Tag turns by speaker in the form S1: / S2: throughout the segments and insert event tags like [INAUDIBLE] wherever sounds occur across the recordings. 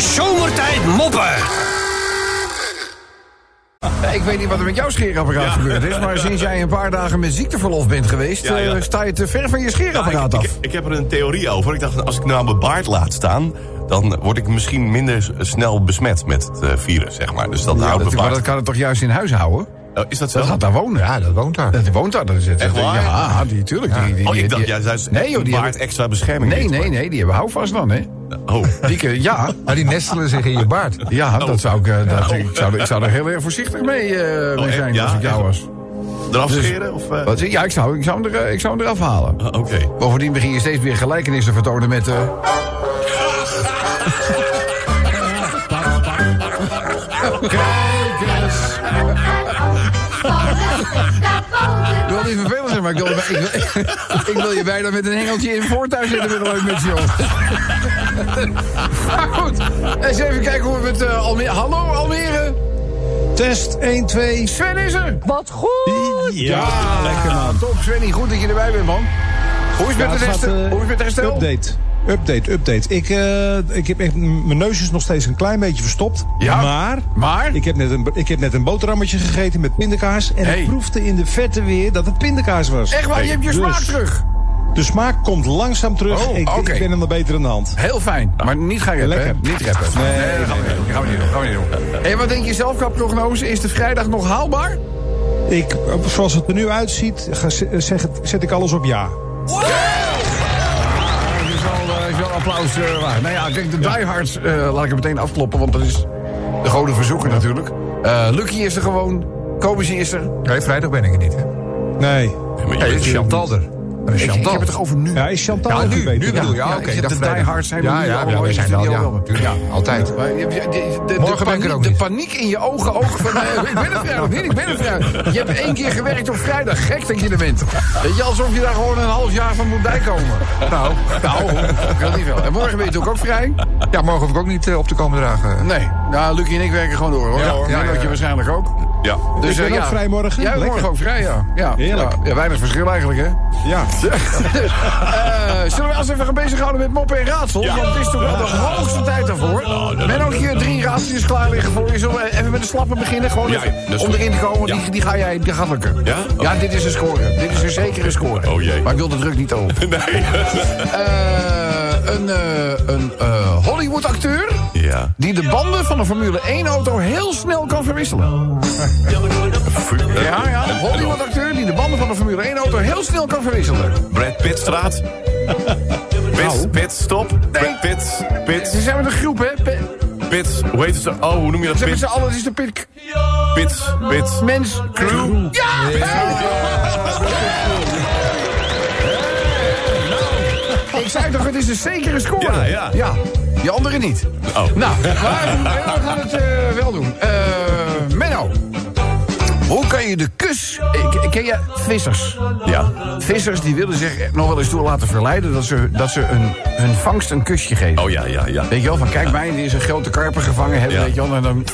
S1: Zomertijd moppen.
S2: Ja, Ik weet niet wat er met jouw scheerapparaat gebeurd is... maar sinds jij een paar dagen met ziekteverlof bent geweest...
S3: Ja, ja.
S2: eh, sta je te ver van je
S3: Ja,
S2: scheerapparaat
S3: ik,
S2: af.
S3: ik, ik heb er een theorie over. Ik dacht, als ik nou mijn baard laat staan... dan word ik misschien minder snel besmet met het eh, virus, zeg maar. Dus dat
S2: Ja,
S3: houdt
S2: dat,
S3: me
S2: maar dat kan het toch juist in huis houden?
S3: Oh, is dat zo?
S2: Dat gaat daar wonen.
S4: Ja, dat woont daar.
S2: Dat woont daar. Dat is het.
S3: Echt waar?
S2: Ja, die, tuurlijk. Die, die,
S3: Oh, ik dacht, jij zei
S2: Nee, joh, die
S3: baard
S2: hebben-
S3: extra bescherming.
S2: Nee,
S3: heeft,
S2: nee, nee, die hebben houvast dan, hè?
S3: Oh,
S2: Die, ja,
S4: Maar die nestelen zich in je baard.
S2: ja dat zou ik, eh, dat,
S3: Oh.
S2: ik, zou, ik zou er heel erg voorzichtig mee, eh, mee zijn
S3: Ja,
S2: als ik jou was.
S3: eraf
S2: Dus-
S3: scheren? Of, eh?
S2: Wat, ja, ik zou, ik, zou hem er, ik zou hem eraf halen.
S3: Ah, Oké.
S2: Bovendien begin je steeds weer gelijkenissen vertonen met... eh [LAUGHS] eens. Ik wil niet vervelend zijn, maar ik wil, ik, wil, ik wil je bijna met een hengeltje in voortuin zetten met een leuk met joh. Maar goed, eens even kijken hoe we het uh, Almere... Hallo Almere,
S5: Test 1, 2.
S2: Sven is er.
S6: Wat goed!
S5: Ja, lekker man.
S2: Top Svenny, goed dat je erbij bent man. Hoe is het
S5: Ja,
S2: met,
S5: staat,
S2: herstel?
S5: eh,
S2: Hoe is het met herstel?
S5: Update. Update, update. Ik, eh, ik heb echt, mijn neus is nog steeds een klein beetje verstopt.
S2: Ja,
S5: maar,
S2: maar?
S5: Ik, heb net een, ik heb net een boterhammetje gegeten met pindakaas. En
S2: Hey.
S5: ik proefde in de verte weer dat het pindakaas was.
S2: Echt waar, je hebt je
S5: Dus
S2: smaak terug.
S5: De smaak komt langzaam terug.
S2: Oh,
S5: ik,
S2: oké.
S5: ik ben nog beter aan de hand.
S2: Heel fijn, maar niet gaan rappen,
S5: Lekker.
S2: Niet rappen.
S5: Nee,
S2: dat gaan we niet doen. Gaan we niet doen. Gaan we niet doen. En wat denk je zelf qua prognose? Is de vrijdag nog haalbaar?
S5: Ik, zoals het er nu uitziet, ga, zeg het, zet ik alles op ja.
S2: Applaus eh. Nou ja, kijk, de diehards eh, laat ik het meteen afkloppen, want dat is de goden verzoeken natuurlijk. Eh, Lucky is er gewoon, Kobus is er.
S4: Nee, vrijdag ben ik er niet, hè?
S5: Nee.
S3: maar je
S4: Nee, is Chantal er. Dan is
S2: Ik, ik
S4: Chantal.
S2: heb het toch over nu?
S5: Ja, is Chantal
S4: Ja, nu,
S5: beter?
S4: nu bedoel je.
S2: Ja,
S4: oké. dacht
S2: de diehards zijn
S4: ja, ja, ja, we zijn wel, ja. ja, altijd.
S2: Je je- de,
S4: Morgen ben ik er
S2: paniek,
S4: ook
S2: de paniek in je ogen ook van... eh, ik ben er vrijdag niet, ik ben er vrijdag. Je hebt één keer gewerkt op vrijdag. Gek dat je er bent. Weet je, alsof je daar gewoon een half jaar van moet bijkomen.
S4: Nou,
S2: Nou, dat niet wel. En morgen ben je natuurlijk ook vrij?
S4: ja, morgen hoef ik ook niet eh, op te komen dragen.
S2: Nee. Nou, Lucie en ik werken gewoon door, hoor.
S4: Ja,
S2: ja,
S4: ja.
S2: waarschijnlijk ook.
S3: Ja.
S2: Dus,
S5: Ik ben
S2: eh,
S5: ook
S2: ja.
S5: vrij morgen.
S2: Jij
S5: Lekker.
S2: morgen ook vrij, ja. ja.
S5: Heerlijk.
S2: Ja, weinig verschil eigenlijk, hè?
S5: Ja. [LAUGHS]
S2: Eh, zullen we als even gaan bezighouden met moppen en raadsels? Want het is toch wel de hoogste tijd daarvoor. Men ook hier drie raadseltjes klaar liggen voor je. Zullen we even met de slappen beginnen? Gewoon even om erin te komen. Die, die, ga jij, die gaat lukken.
S3: Ja?
S2: Ja, dit is een score. Dit is een zekere score.
S3: Oh, jee.
S2: Maar ik wil de druk niet op. [LAUGHS]
S3: Nee.
S2: Eh, een een Hollywood-acteur
S3: ja.
S2: die de banden van een Formule 1-auto heel snel kan verwisselen. Ja, ja. Een Hollywood-acteur die de banden van een Formule 1-auto heel snel kan verwisselen.
S3: Brad Pittstraat. Pit, [LAUGHS] Pit, stop. Brad Pitt, Pitt,
S2: Ze zijn met een groep, hè?
S3: Pitt. Hoe heet zo? Oh, hoe noem je dat?
S2: Ze hebben
S3: Pit,
S2: allen, het is de pit...
S3: Pit, Pit.
S2: Mens... Crew. Ja! [LAUGHS] Ik zei toch, het is een zekere score.
S3: Ja, ja.
S2: Ja, die andere niet.
S3: Oh.
S2: Nou, maar we gaan het eh, wel doen. Eh Menno. Hoe kan je de kus... Ken je vissers?
S3: Ja.
S2: Vissers die willen zich nog wel eens door laten verleiden... dat ze, dat ze een, hun vangst een kusje geven.
S3: Oh ja, ja, ja.
S2: Weet je wel, van kijk mij, die is een grote karper gevangen hebben,
S3: Ja.
S2: weet je wel. En dan,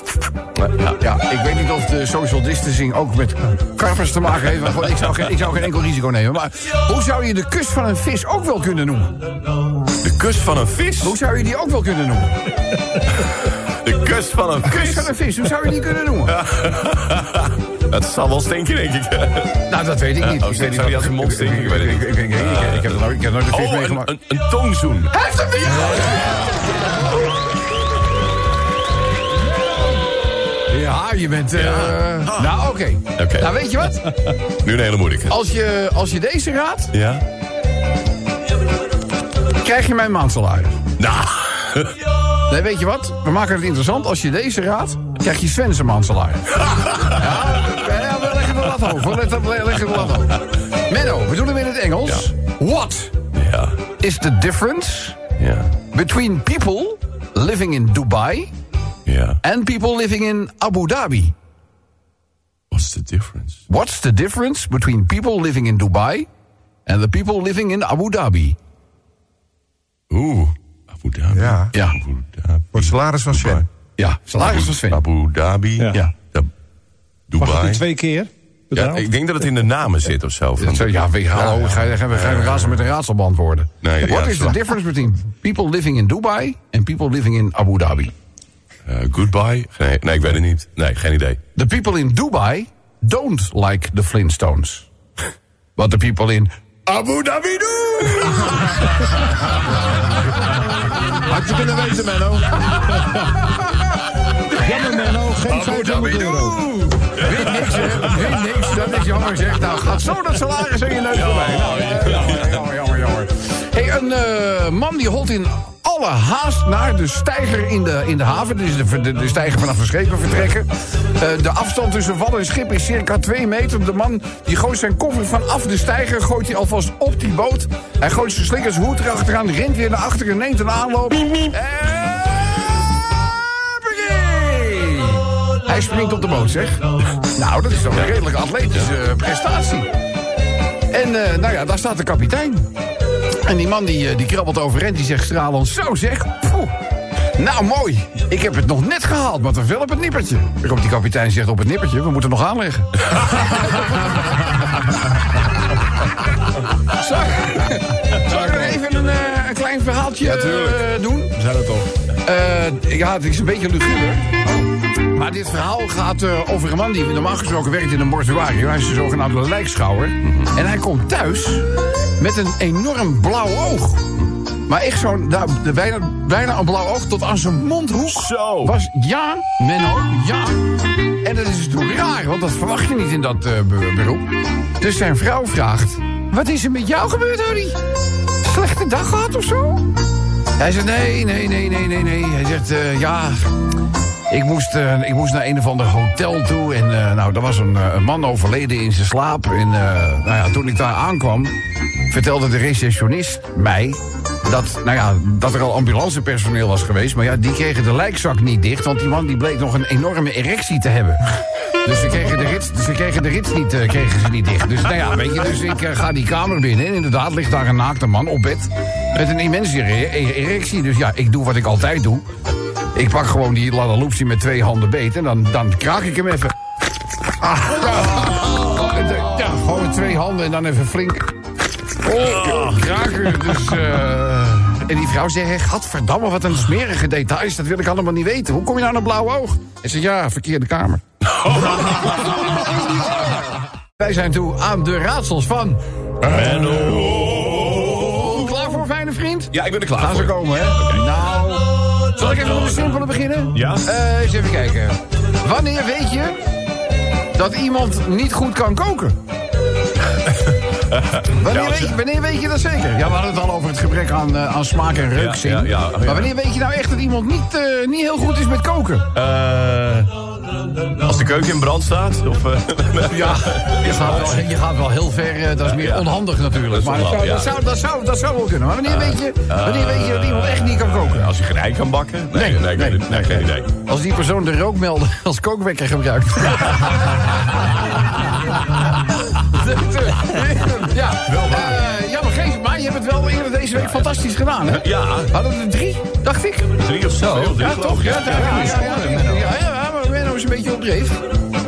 S3: Ja.
S2: ja, ik weet niet of de social distancing ook met karpers te maken heeft. Maar gewoon, ik, zou geen, ik zou geen enkel risico nemen. Maar hoe zou je de kus van een vis ook wel kunnen noemen?
S3: De kus van een vis.
S2: Hoe zou je die ook wel kunnen noemen? [LAUGHS]
S3: De kus van een
S2: Kus
S3: vis.
S2: van een vis, hoe zou je die kunnen noemen?
S3: Dat [LAUGHS] zal wel stinken, denk ik.
S2: Nou, dat weet ik niet.
S3: Oh,
S2: ik weet
S3: zou als een mond stinken? Ik weet het niet.
S2: Ik, ik, heb nooit, ik heb nooit een vis
S3: Oh, een,
S2: meegemaakt.
S3: een, een tongzoen.
S2: Hij heeft hem niet! Ja, je bent... eh,
S3: Ja.
S2: Nou, oké.
S3: Oké.
S2: Nou, weet je wat?
S3: Nu een hele moeilijke.
S2: Als je, als je deze raadt,
S3: Ja?
S2: krijg je mijn maandsalaris.
S3: Nou.
S2: Nee, weet je wat? We maken het interessant. Als je deze raadt, krijg je Sven zijn maandsalaris. [LAUGHS] ja, we leggen de lat hoog. We leggen de lat hoog. Menno, we doen hem in het Engels. What
S3: Ja.
S2: is the difference between people living in Dubai and people living in Abu Dhabi?
S3: What's the difference?
S2: What's the difference between people living in Dubai and the people living in Abu Dhabi?
S3: Oeh. Abu Dhabi.
S4: Ja.
S2: Ja.
S3: Abu Dhabi.
S4: Salaris van Sven.
S2: Ja, salaris van Sven.
S3: Abu Dhabi.
S5: Ja.
S3: Da-
S5: Mag het
S3: Dubai.
S5: twee keer?
S3: Ja, ik denk dat het in de namen zit of zo. Van,
S2: ja, weet, hallo, ga je, ga je, ga je raadsel met een raadsel beantwoorden.
S3: Nee,
S2: What is the difference between people living in Dubai and people living in Abu Dhabi?
S3: eh, goodbye? Nee, nee, ik weet het niet. Nee, geen idee.
S2: The people in Dubai don't like the Flintstones. But the people in Abu Dhabi! [LAUGHS]
S1: Had je kunnen weten, Menno. [LAUGHS]
S5: Jammer Menno, geen 500 euro.
S2: Weet niks, hè? Weet niks. Dat is jammer zeg. Nou, gaat zo dat salaris in je neus voorbij. Nou, ja, jammer, jammer, jammer, jammer. Hey, een eh, man die holt in alle haast naar de steiger in de, in de haven. Dus de, de, de steiger vanaf de schepen vertrekken. Eh, de afstand tussen wal en schip is circa 2 meter. De man die gooit zijn koffer vanaf de steiger, gooit hij alvast op die boot. Hij gooit zijn slikkers hoed erachteraan, rent weer naar achteren, neemt een aanloop. Hoppakee! Hij springt op de boot, zeg. Nou, dat is toch een redelijk atletische eh, prestatie. En eh, nou ja, daar staat de kapitein. En die man die, eh, die krabbelt overeind, die zegt stralend... Zo zeg, poeh. Nou, mooi. Ik heb het nog net gehaald, maar te veel op het nippertje. Komt die kapitein zegt op het nippertje, we moeten nog aanleggen. [LAUGHS] Zal ik, zal ik nog even een, eh, een klein verhaaltje eh, doen?
S1: We zijn er toch.
S2: Eh, ja, het is een beetje luguber. Maar dit verhaal gaat eh, over een man die normaal gesproken werkt in een mortuarium. Hij is een zogenaamde lijkschouwer. En hij komt thuis met een enorm blauw oog. Maar echt zo'n, nou, de- bijna, bijna een blauw oog tot aan zijn mondhoek.
S3: Zo.
S2: Was, ja, Menno, ja. En dat is natuurlijk raar, want dat verwacht je niet in dat be- beroep. Dus zijn vrouw vraagt... Wat is er met jou gebeurd, Harry? Slechte dag gehad of zo? Hij zegt, nee, nee, nee, nee, nee, nee. Hij zegt, eh, ja, ik moest, eh, ik moest naar een of ander hotel toe. En eh, nou, er was een, eh, een man overleden in zijn slaap. En nou ja, toen ik daar aankwam, vertelde de receptionist mij... Dat, nou ja, dat er al ambulancepersoneel was geweest. Maar ja, die kregen de lijkzak niet dicht. Want die man die bleek nog een enorme erectie te hebben. Dus ze kregen de rits, ze kregen de rits niet, kregen ze niet dicht. Dus nou ja, weet je, dus ik ga die kamer binnen. En inderdaad ligt daar een naakte man op bed. Met een immense ere- erectie. Dus ja, ik doe wat ik altijd doe. Ik pak gewoon die ladaloopsie met twee handen beet. En dan, dan kraak ik hem even. Ah, ja. Gewoon met twee handen en dan even flink. Oh, kraken. Dus, eh, en die vrouw zegt, gadverdamme, wat een smerige details. Dat wil ik allemaal niet weten. Hoe kom je nou naar een blauw oog? En ze ja, verkeerde kamer. [LAUGHS] Wij zijn toe aan de raadsels van... Menno. Klaar voor, fijne vriend?
S3: Ja, ik ben er klaar
S2: Gaan ze
S3: voor.
S2: komen, hè? Nou, zal ik even met de simpele beginnen?
S3: Ja.
S2: Eh, eens even kijken. Wanneer weet je dat iemand niet goed kan koken? [LAUGHS] wanneer,
S3: Ja,
S2: weet
S3: je-
S2: je, wanneer weet je dat zeker? Ja, we hadden het al over het gebrek aan, eh, aan smaak en.
S3: Ja, ja, ja, ja.
S2: Maar wanneer weet je nou echt dat iemand niet, eh, niet heel goed is met koken?
S3: Eh, als de keuken in brand staat? Of, eh, [LAUGHS]
S2: Ja, je gaat wel, je gaat wel heel ver. eh, dat is meer onhandig natuurlijk. Maar dat zou, dat, zou, dat, zou, dat zou wel kunnen. Maar wanneer weet je, wanneer weet je dat iemand echt niet kan koken?
S3: als je geen ei kan bakken? Nee,
S2: Nee,
S3: nee,
S2: nee,
S3: nee, geen idee.
S2: Als die persoon de rookmelder [LAUGHS] als kookwekker gebruikt. [LAUGHS] ja, Eh, ja, maar geef maar. Je hebt het wel eerder deze week fantastisch gedaan, hè?
S3: Ja,
S2: Hadden we er drie, dacht ik?
S3: drie of zo.
S2: Ja, toch? Ja, ja, ja, een beetje op dreef.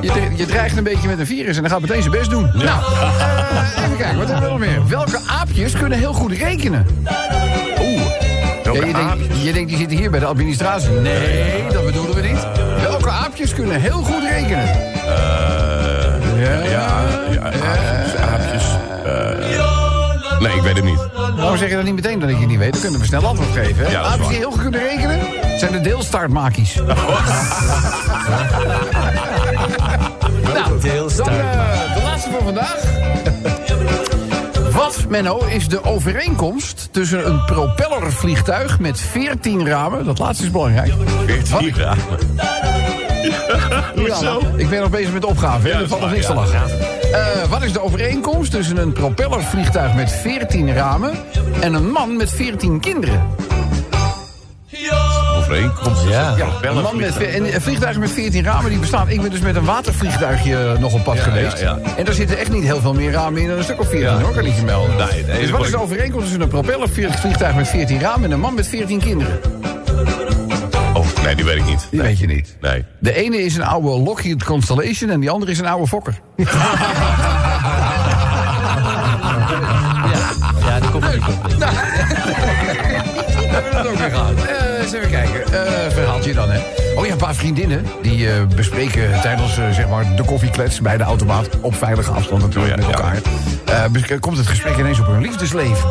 S2: Je, je dreigt een beetje met een virus en dan gaat meteen zijn best doen. Nou, eh, even kijken, wat hebben we nog meer? Welke aapjes kunnen heel goed rekenen?
S3: Oeh,
S2: Ja,
S3: welke
S2: je,
S3: aap?
S2: denkt, je denkt, die zitten hier bij de administratie. Nee, dat bedoelen we niet. Welke aapjes kunnen heel goed rekenen?
S3: Eh,
S2: Ja,
S3: ja, ja, aapjes, aapjes. eh, nee, ik weet het niet.
S2: Waarom zeg je dat niet meteen dat ik het niet weet? Dan kunnen we snel antwoord geven. Hè?
S3: Ja, waar.
S2: heel goed kunnen rekenen, zijn de deelstartmakies. [LAUGHS] nou, dan eh, de laatste voor vandaag. Wat, Menno, is de overeenkomst tussen een propellervliegtuig met 14 ramen... dat laatste is belangrijk.
S3: 14 graden.
S2: Ja, ik ben nog bezig met de opgave, hè?
S3: Ja,
S2: er valt nog niks te lachen. Eh, wat is de overeenkomst tussen een propellervliegtuig met 14 ramen... en een man met 14 kinderen?
S3: Overeenkomst.
S1: Ja.
S2: Ja, een man met, en eh, vliegtuigen met 14 ramen die bestaan. Ik ben dus met een watervliegtuigje nog op pad
S3: Ja,
S2: geweest.
S3: ja,
S2: En daar zitten echt niet heel veel meer ramen in dan een stuk of 14
S3: Ja.
S2: hoor, kan ik je melden.
S3: Nee, nee,
S2: dus wat is de overeenkomst tussen een propellervliegtuig met 14 ramen en een man met 14 kinderen?
S3: Oh, Nee, die weet ik niet.
S2: Die weet je niet.
S3: Nee.
S2: De ene is een oude Lockheed Constellation en die andere is een oude Fokker. [LAUGHS]
S6: Ja, die komt er niet op.
S2: Dat is ook weer gaan. Eh, eens even kijken. Eh verhaaltje dan, hè. Oh ja, een paar vriendinnen. Die eh, bespreken tijdens eh, zeg maar de koffieklets bij de automaat... op veilige afstand natuurlijk
S3: Oh ja,
S2: met
S3: ja.
S2: elkaar. Eh, komt het gesprek ineens op hun liefdesleven.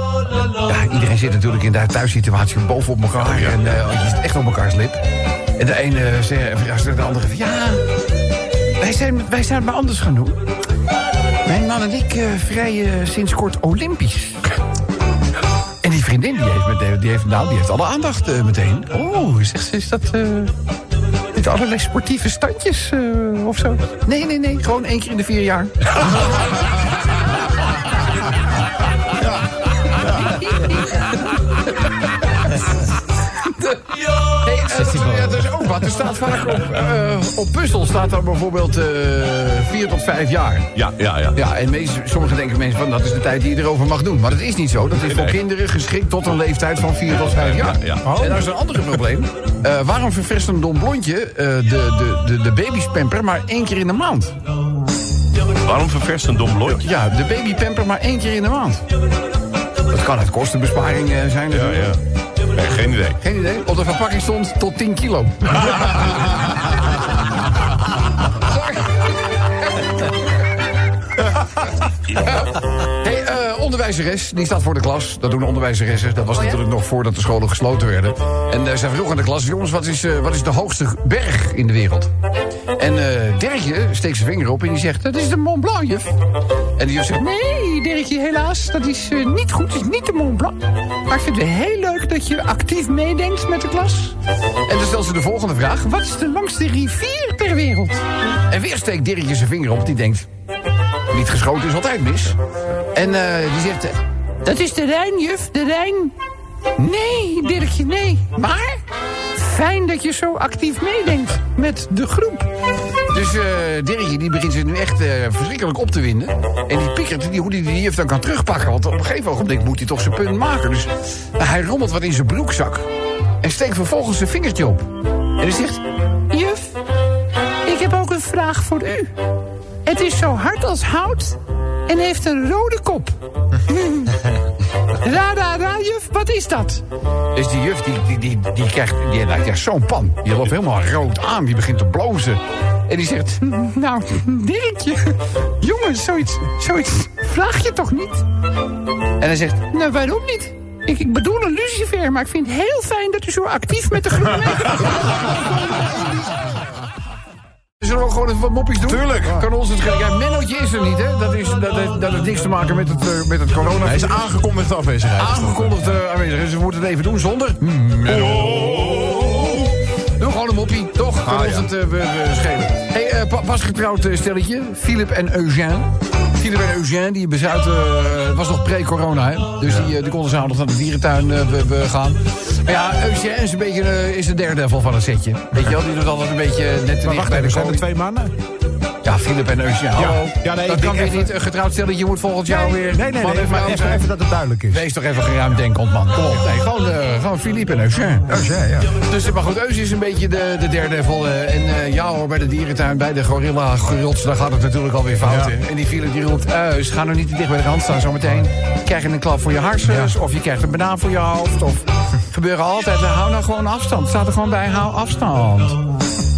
S2: Ja, iedereen zit natuurlijk in de thuissituatie bovenop elkaar.
S3: Ja,
S2: en eh, je zit echt op elkaars lip. En de ene zegt ja, de andere van... Ja, wij zijn, wij zijn het maar anders gaan doen. Mijn man en ik eh vrijen sinds kort olympisch. En die vriendin die heeft, meteen, die heeft, nou, die heeft alle aandacht eh, meteen. Oh, zegt ze, is dat eh, met allerlei sportieve standjes eh, of zo? Nee, nee, nee, gewoon één keer in de vier jaar. [LAUGHS] Dat, ja, dat is ook wat. Er staat vaak op, eh, op puzzel staat dan bijvoorbeeld vier tot vijf jaar.
S3: Ja, ja, ja.
S2: Ja, en meest, sommigen denken mensen van dat is de tijd die je erover mag doen. Maar dat is niet zo. Dat is voor
S3: nee.
S2: kinderen geschikt tot een leeftijd van 4 tot 5 jaar.
S3: Ja, ja.
S2: En dat is een ander probleem. Eh, waarom ververst een dom blondje de, de, de, de babyspamper maar één keer in de maand?
S3: Waarom ververst een dom blondje?
S2: Ja, de babypamper maar één keer in de maand. Dat kan uit kostenbesparing zijn
S3: Ja,
S2: natuurlijk.
S3: ja. Nee, geen idee.
S2: Geen idee. Op de verpakking stond tot 10 kilo. [LAUGHS] Hey, eh, onderwijzeres, die staat voor de klas. Dat doen onderwijzeressen. Dat was natuurlijk nog voordat de scholen gesloten werden. En eh, zij vroeg aan de klas, jongens, wat is, eh, wat is de hoogste berg in de wereld? En eh Dirkje steekt zijn vinger op en die zegt, dat is de Mont Blanc, juf. En die juf zegt, nee, Dirkje, helaas, dat is eh, niet goed. Het is niet de Mont Blanc. Maar ik vind het heel leuk dat je actief meedenkt met de klas. En dan stelt ze de volgende vraag. Wat is de langste rivier ter wereld? En weer steekt Dirkje zijn vinger op. Die denkt, niet geschoten is altijd mis. En eh, die zegt, eh, dat is de Rijn, juf, de Rijn. Nee, Dirkje, nee. Maar fijn dat je zo actief meedenkt met de groep. Dus eh Dirkje die begint zich nu echt eh, verschrikkelijk op te winden. En die pikkert die, hoe die die juf dan kan terugpakken. Want op een gegeven ogenblik moet hij toch zijn punt maken. Dus nou, hij rommelt wat in zijn broekzak. En steekt vervolgens zijn vingertje op. En hij zegt... Juf, ik heb ook een vraag voor u. Het is zo hard als hout en heeft een rode kop. [LAUGHS] Ra, ra, ra, juf, wat is dat? Dus die juf, die, die, die, die krijgt die, nou, ja, zo'n pan. Die loopt helemaal rood aan, die begint te blozen. En die zegt, nou, Dirkje, jongen, zoiets, zoiets vraag je toch niet? En hij zegt, nou, waarom niet? Ik, ik bedoel een lucifer, maar ik vind het heel fijn dat u zo actief met de groep [LAUGHS] bent. Zullen we gewoon even wat moppies doen?
S1: Tuurlijk.
S2: Kan ons het. Ja, Mennootje is er niet, hè? Dat, is, dat, dat, dat heeft niks te maken met het, eh, met het corona.
S1: Hij is aangekondigd afwezigheid.
S2: aangekondigd eh, aanwezig. Dus we moeten het even doen zonder... Doe gewoon een Kan
S1: Ah,
S2: ons het eh, we, we schelen. Hey, eh, pa- pas getrouwd eh, stelletje. Philip en Eugène. Philip en Eugène, die bezuiten... eh, het was nog pre-corona, hè? Dus die, eh, die konden s'avonds naar de dierentuin eh, we, we gaan. Maar ja, Eugène is een beetje eh, is de daredevil van het setje. Weet je wel, die doet altijd een beetje net
S5: Maar
S2: dicht
S5: wacht
S2: bij de
S5: zijn er twee mannen?
S2: Ja, Philip en hallo.
S5: Ja, nee,
S2: dat
S5: ik
S2: kan weer
S5: even-
S2: niet. Een getrouwd stelletje moet volgend jaar weer...
S5: Nee, nee, nee, maar even, even dat het duidelijk is.
S2: Wees toch even geruimdenkend, man. Kom op. Nee, gewoon, eh, gewoon Philippe en Eugène.
S5: Ja.
S2: Dus, maar goed, Eus is een beetje de, de daredevil. eh, en eh, ja hoor, bij de dierentuin, bij de gorilla gerots, daar gaat het natuurlijk alweer fout.
S5: Ja.
S2: En die Philip die roept, Eus, ga nou niet te dicht bij de rand staan. Zometeen krijg je een klap voor je harsens, of je krijgt een banaan voor je hoofd. Of gebeuren altijd, eh, hou nou gewoon afstand. Staat er gewoon bij, hou afstand.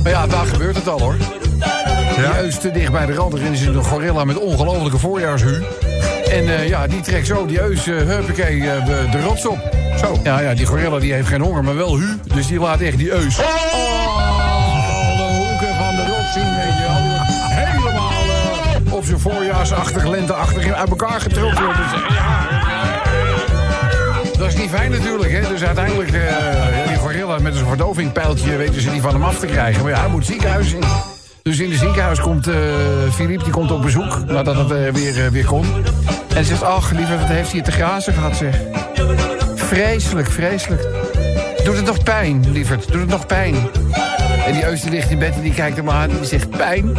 S2: Maar ja, daar gebeurt het al hoor. Die Eus te dicht bij de rand, erin is een gorilla met ongelofelijke voorjaarshu. En eh, ja, die trekt zo die Eus, eh huppakee, eh, de, de rots op. Zo. Ja, ja, die gorilla die heeft geen honger, maar wel hu. Dus die laat echt die Eus... Oh, de hoeken van de rots zien, weet je wel. Helemaal eh, op zijn voorjaarsachtig, lenteachtig uit elkaar getrokken. Dus, eh, ja, dat is niet fijn natuurlijk, hè. Dus uiteindelijk, eh, ja, die gorilla met een verdovingpijltje... weten ze die van hem af te krijgen. Maar ja, hij moet ziekenhuis in. Dus in het ziekenhuis komt eh Philippe, die komt op bezoek... nadat het eh, weer, eh, weer kon. En zegt, ach, lieve, wat heeft hij te grazen gehad, zeg. Vreselijk, vreselijk. Doet het nog pijn, lieverd? Doet het nog pijn? En die Eus ligt in bed en die kijkt hem aan en die zegt... Pijn?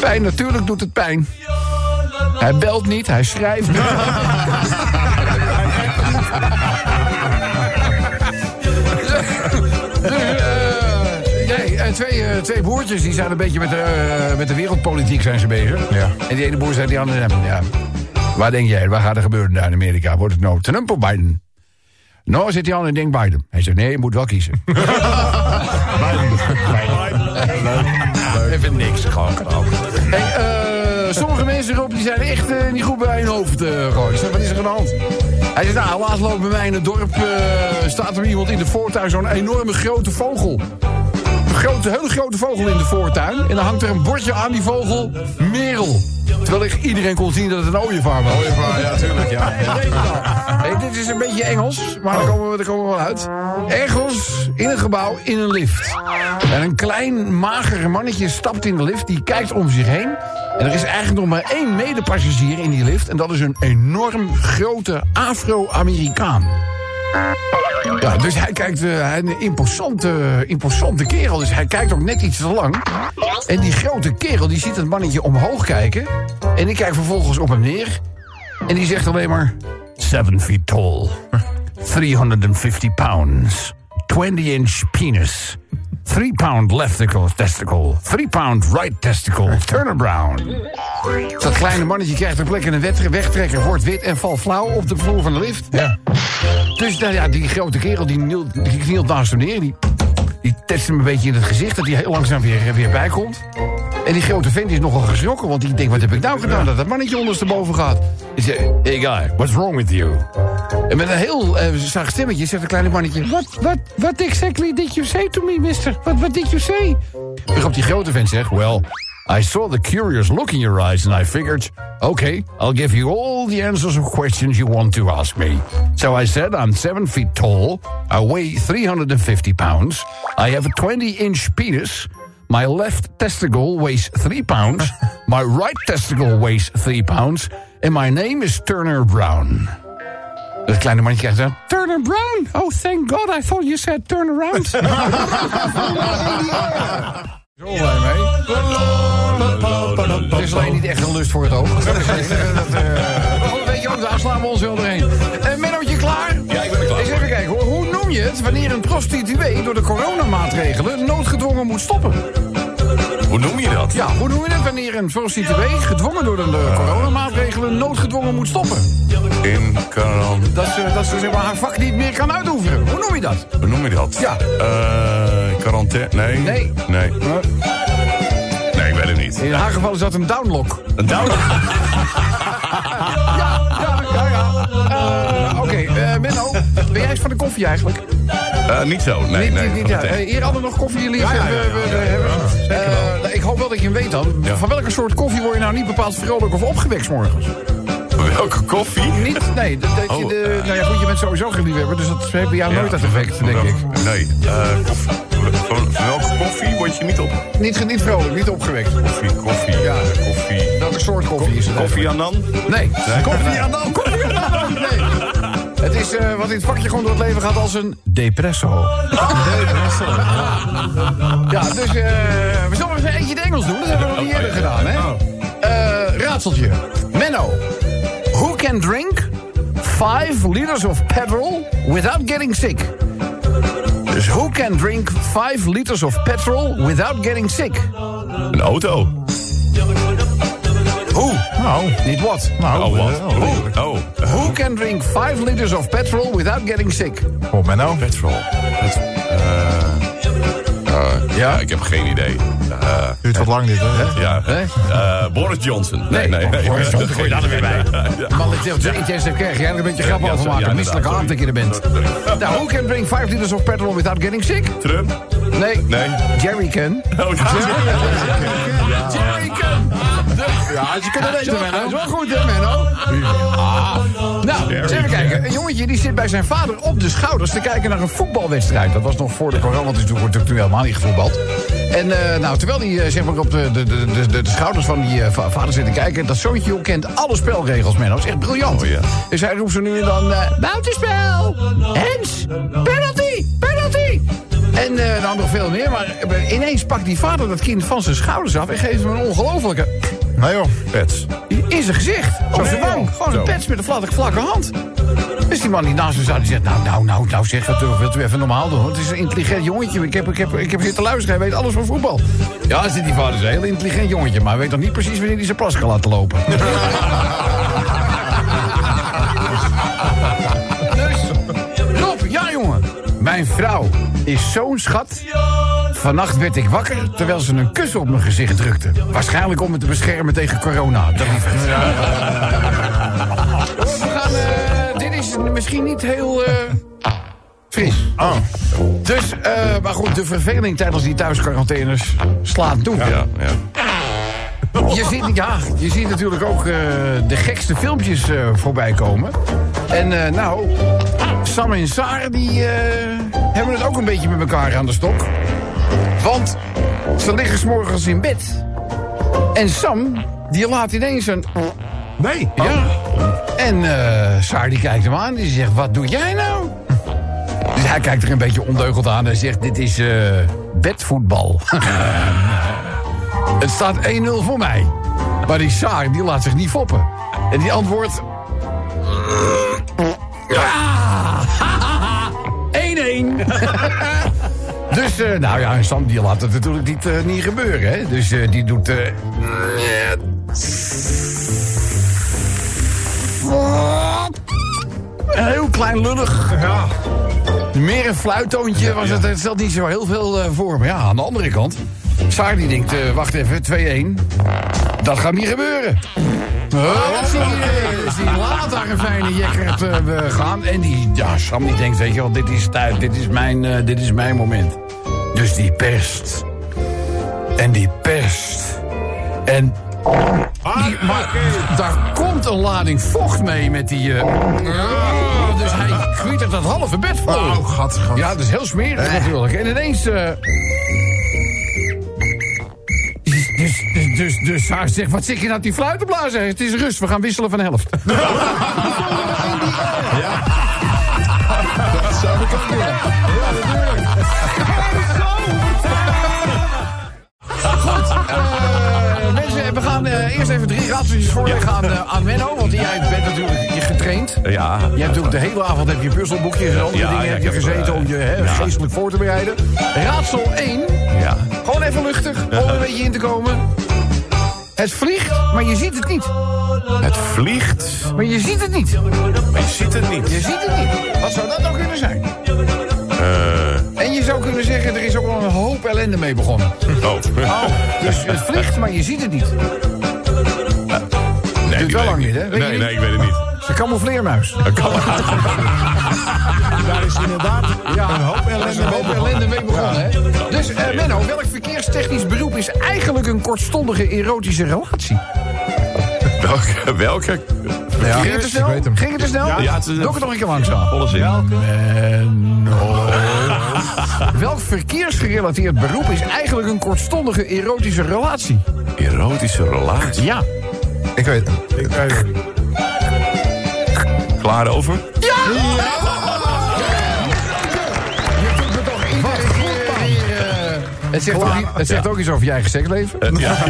S2: Pijn, natuurlijk doet het pijn. Hij belt niet, hij schrijft [LAUGHS] zijn twee, eh, twee broertjes, die zijn een beetje met de, eh, met de wereldpolitiek zijn ze bezig.
S4: Ja.
S2: En die ene broer zei die andere, ja, waar denk jij, waar gaat er gebeuren daar in Amerika? Wordt het nou Trump of Biden? Nou, zit die andere, denk Biden. Hij zei, nee, je moet wel kiezen. [LAUGHS] Even niks, gewoon. Hey, eh, sommige mensen erop die zijn echt niet goed bij hun hoofd uh, zeg, wat is er aan de hand? Hij zegt, nou, laatst loopt bij mij in het dorp... eh, staat er iemand in de voortuin zo'n enorme grote vogel. Een grote, hele grote vogel in de voortuin. En dan hangt er een bordje aan die vogel. Merel. Terwijl iedereen kon zien dat het een ooievaar was.
S1: Ooievaar, ja, tuurlijk, ja. [LAUGHS]
S2: Hey, dit is een beetje Engels, maar daar komen we, daar komen we wel uit. Ergens in een gebouw in een lift. En een klein, mager mannetje stapt in de lift, die kijkt om zich heen. En er is eigenlijk nog maar één medepassagier in die lift. En dat is een enorm grote Afro-Amerikaan. Ja, dus hij kijkt, eh, een imposante, imposante kerel. Dus hij kijkt ook net iets te lang. En die grote kerel, die ziet het mannetje omhoog kijken. En die kijkt vervolgens op hem neer. En die zegt alleen maar... Seven feet tall. [LAUGHS] 350 pounds. 20-inch penis. 3 pound left testicle. 3 pound right testicle. Turner Brown. Dat kleine mannetje krijgt een plek in een wegtrekker, wordt wit en valt flauw op de vloer van de lift.
S4: Ja.
S2: Dus nou ja, die grote kerel die knielt, die knielt naast hem neer. Die, die test hem een beetje in het gezicht, dat hij heel langzaam weer, weer bijkomt. En die grote vent is nogal geschrokken, want die denkt, wat heb ik nou gedaan? Dat dat mannetje ondersteboven gaat. Hij zegt, hey guy, what's wrong with you? En met een heel uh, zacht stemmetje zegt het kleine mannetje... What, what, what exactly did you say to me, mister? What, what did you say? Waarop die grote vent zegt, well... I saw the curious look in your eyes and I figured, okay, I'll give you all the answers of questions you want to ask me. So I said, I'm seven feet tall, I weigh 350 pounds, I have a 20-inch penis, my left testicle weighs 3 pounds, [LAUGHS] my right testicle weighs 3 pounds, and my name is Turner Brown. Het kleine mannetje krijgt dan... Turner Brown? Oh, thank God, I thought you said turn around. [LAUGHS] [LAUGHS] Zo blij mee. Er is alleen niet echt een lust voor het oog. [LAUGHS] Dat, eh, oh, weet je ook, daar slaan we ons wel doorheen. En Mennootje klaar?
S3: Ja, ik ben er klaar
S2: Eens even kijken hoor. Hoe noem je het wanneer een prostituee door de coronamaatregelen noodgedwongen moet stoppen?
S3: Hoe noem je dat?
S2: Ja, hoe noem je het wanneer een prostituee gedwongen door de de coronamaatregelen noodgedwongen moet stoppen?
S3: In Karan.
S2: Dat ze, dat ze zeg maar, haar vak niet meer kan uitoefenen. Hoe noem je dat?
S3: Hoe noem je dat?
S2: Ja.
S3: Eh, quarantaine? Nee.
S2: Nee.
S3: Nee. Nee, ik weet het niet.
S2: In haar geval is dat een downlock.
S3: Een down. [LAUGHS]
S2: ben jij van de koffie eigenlijk?
S3: Eh, niet zo. Nee, nee.
S2: ja. Eh, Hier hadden nog koffie jullie
S1: Ja.
S2: Eh, ik hoop wel dat je hem weet dan. Van welke soort koffie word je nou niet bepaald vrolijk of opgewekt morgens?
S3: Welke koffie?
S2: Niet, nee, dat, dat je
S3: Oh,
S2: de, nou ja, goed, je bent sowieso geen liefhebber, dus dat heeft bij jou nooit dat effect, denk ik.
S3: Nee. eh, koffie. Van, welke koffie word je niet op?
S2: Niet, niet vrolijk, niet opgewekt.
S3: Koffie, koffie,
S2: Ja.
S3: eh, koffie.
S2: Welke soort koffie is het
S3: Koffie
S2: eigenlijk?
S3: Annan?
S2: Nee.
S3: Koffie Annan?
S2: Koffie aan Nee. Het is eh, wat in het vakje gewoon door het leven gaat als een depresso. Ja, dus eh, we zullen eens eentje in het Engels doen. Dat hebben we nog niet eerder gedaan, hè? Eh, raadseltje. Menno. Who can drink 5 liters of petrol without getting sick? Dus who can drink 5 liters of petrol without getting sick?
S3: Een auto.
S2: Who?
S4: Nou,
S2: Niet what?
S4: nou.
S3: Oh, wat?
S4: eh,
S3: Oh, oh.
S2: Who can drink 5 liters of petrol without getting sick?
S4: Oh, Menno.
S3: Petrol. Het, eh, eh, ja, ik heb geen idee.
S4: Duurt wat lang dit, hè?
S3: ja.
S2: Hè?
S3: Eh, Boris Johnson. Nee, nee, nee.
S2: Boris Johnson, gooi je daar er weer bij. [LAUGHS] Man, ik zeg, intensive krijg jij er een beetje grap
S3: Ja,
S2: over maken.
S3: ja,
S2: Misselijke
S3: inderdaad,
S2: aard dat je er bent. [LAUGHS] Nou, who can drink 5 liters of petrol without getting sick?
S3: Trump?
S2: Nee.
S3: Nee.
S2: Jerry can.
S3: Oh,
S2: Jerry can. Ja, ze kunnen weten, Menno. Dat is wel goed, hè, Menno? Ah. Nou, eens even kijken. Een jongetje die zit bij zijn vader op de schouders te kijken naar een voetbalwedstrijd. Dat was nog voor de corona, want het wordt natuurlijk helemaal niet gevoetbald. En eh, nou, terwijl hij eh, zeg maar op de, de, de, de, de schouders van die eh, va- vader zit te kijken... dat zoontje joh, kent alle spelregels, Menno. Dat is echt briljant.
S3: Oh, ja.
S2: Dus hij roept zo nu en dan... buitenspel! Hens! Penalty! Penalty! En eh, dan nog veel meer. Maar eh, ineens pakt die vader dat kind van zijn schouders af... en geeft hem een ongelofelijke...
S1: Nee joh.
S3: Pets.
S2: In zijn gezicht. Op zijn wang. Gewoon een pets met een vlakke, vlakke hand. Dus die man die naast me zat, die zegt... Nou, nou, nou, nou zeg, wat, uh, wilt u even normaal doen? Het is een intelligent jongetje. Ik heb, ik, heb, ik heb zitten luisteren, hij weet alles van voetbal. Ja, zit die vader, is een heel intelligent jongetje. Maar hij weet nog niet precies wanneer hij zijn plas kan laten lopen. [LAUGHS] dus, Rob, ja jongen. Mijn vrouw is zo'n schat. Vannacht werd ik wakker terwijl ze een kus op mijn gezicht drukte. Waarschijnlijk om me te beschermen tegen corona. Dat lief. We gaan, eh, dit is misschien niet heel eh, fris.
S1: Oh.
S2: Dus, eh, maar goed, de verveling tijdens die thuisquarantaines slaat toe.
S3: Ja, ja. [LAUGHS]
S2: Je ziet, ja, je ziet natuurlijk ook eh, de gekste filmpjes eh, voorbij komen. En eh, nou, Sam en Saar die hebben het ook een beetje met elkaar aan de stok. Want ze liggen 's morgens in bed. En Sam, die laat ineens een...
S1: Nee.
S2: Ja. En Saar die kijkt hem aan en die zegt, wat doe jij nou? Dus hij kijkt er een beetje ondeugend aan en zegt, dit is bedvoetbal. [LAUGHS] Het staat 1-0 voor mij. Maar die Saar, die laat zich niet foppen. En die antwoordt... Ja! [LAUGHS] 1-1. [LAUGHS] dus, eh, nou ja, en Sam die laat het natuurlijk niet, eh, niet gebeuren. Hè? Dus eh, die doet... een heel klein lullig.
S1: Ja.
S2: Meer een fluittoontje was het. Het stelt niet zo heel veel voor. Maar ja, aan de andere kant. Saar die denkt, eh, wacht even, 2-1. Dat gaat niet gebeuren. Hup, zie je, dus die laat daar een fijne jekkert eh, gaan. En die, ja, Sam die denkt, weet je wel, dit is tijd, dit is mijn, eh, dit is mijn moment. Dus die perst. En die perst. En die, maar daar komt een lading vocht mee met die... ah, dus hij gietert dat halve bed vol.
S1: Oh, gat, gat.
S2: Ja, dat is heel smerig natuurlijk. En ineens... dus, dus, haar zegt, wat zit je nou die fluit te blazen? Het is rust, we gaan wisselen van helft.
S1: Dat zou ik ook doen.
S2: Eh, mensen, we gaan eh, eerst even drie raadseltjes voorleggen aan, eh, aan Menno. Want jij bent natuurlijk je getraind.
S3: Ja.
S2: Je hebt natuurlijk de hele avond heb je puzzelboekjes en andere
S3: Ja,
S2: dingen
S3: ja,
S2: heb je gezeten
S3: eh,
S2: om je
S3: ja.
S2: geestelijk voor te bereiden. Raadsel 1.
S3: Ja.
S2: Gewoon even luchtig, om een beetje in te komen. Het vliegt, maar je ziet het niet.
S3: Het vliegt,
S2: Maar je ziet het niet.
S3: maar je ziet het niet.
S2: Je ziet het niet. Wat zou dat nou kunnen zijn?
S3: Eh,
S2: En je zou kunnen zeggen, er is ook wel een hoop ellende mee begonnen. [LAUGHS]
S3: oh.
S2: Dus het vliegt, maar je ziet het niet.
S3: Nee,
S2: duurt wel lang niet, hè? Weet je
S3: Nee,
S2: niet?
S3: nee, ik weet het niet.
S2: Het is een camoufleermuis. [LAUGHS]
S5: Daar is inderdaad
S2: Ja,
S5: een hoop ellende
S2: een hoop ellende mee begonnen, hè? Dus eh, Menno, welk verkeerstechnisch beroep is eigenlijk een kortstondige erotische relatie?
S3: Welke? welke?
S2: Ging het te snel?
S1: ik weet hem.
S2: Ging het te snel?
S3: Ja, het
S2: Doe ik het nog een keer langzaam. Menno. [LAUGHS] Welk verkeersgerelateerd beroep is eigenlijk een kortstondige erotische relatie?
S3: Erotische relatie.
S2: Ja.
S1: Ik weet het.
S5: Ik weet het.
S3: Klaar over?
S2: Je doet me toch iedere keer weer, eh, Het zegt, ook, het zegt ook iets over je eigen seksleven.
S3: Eh, ja. [LAUGHS]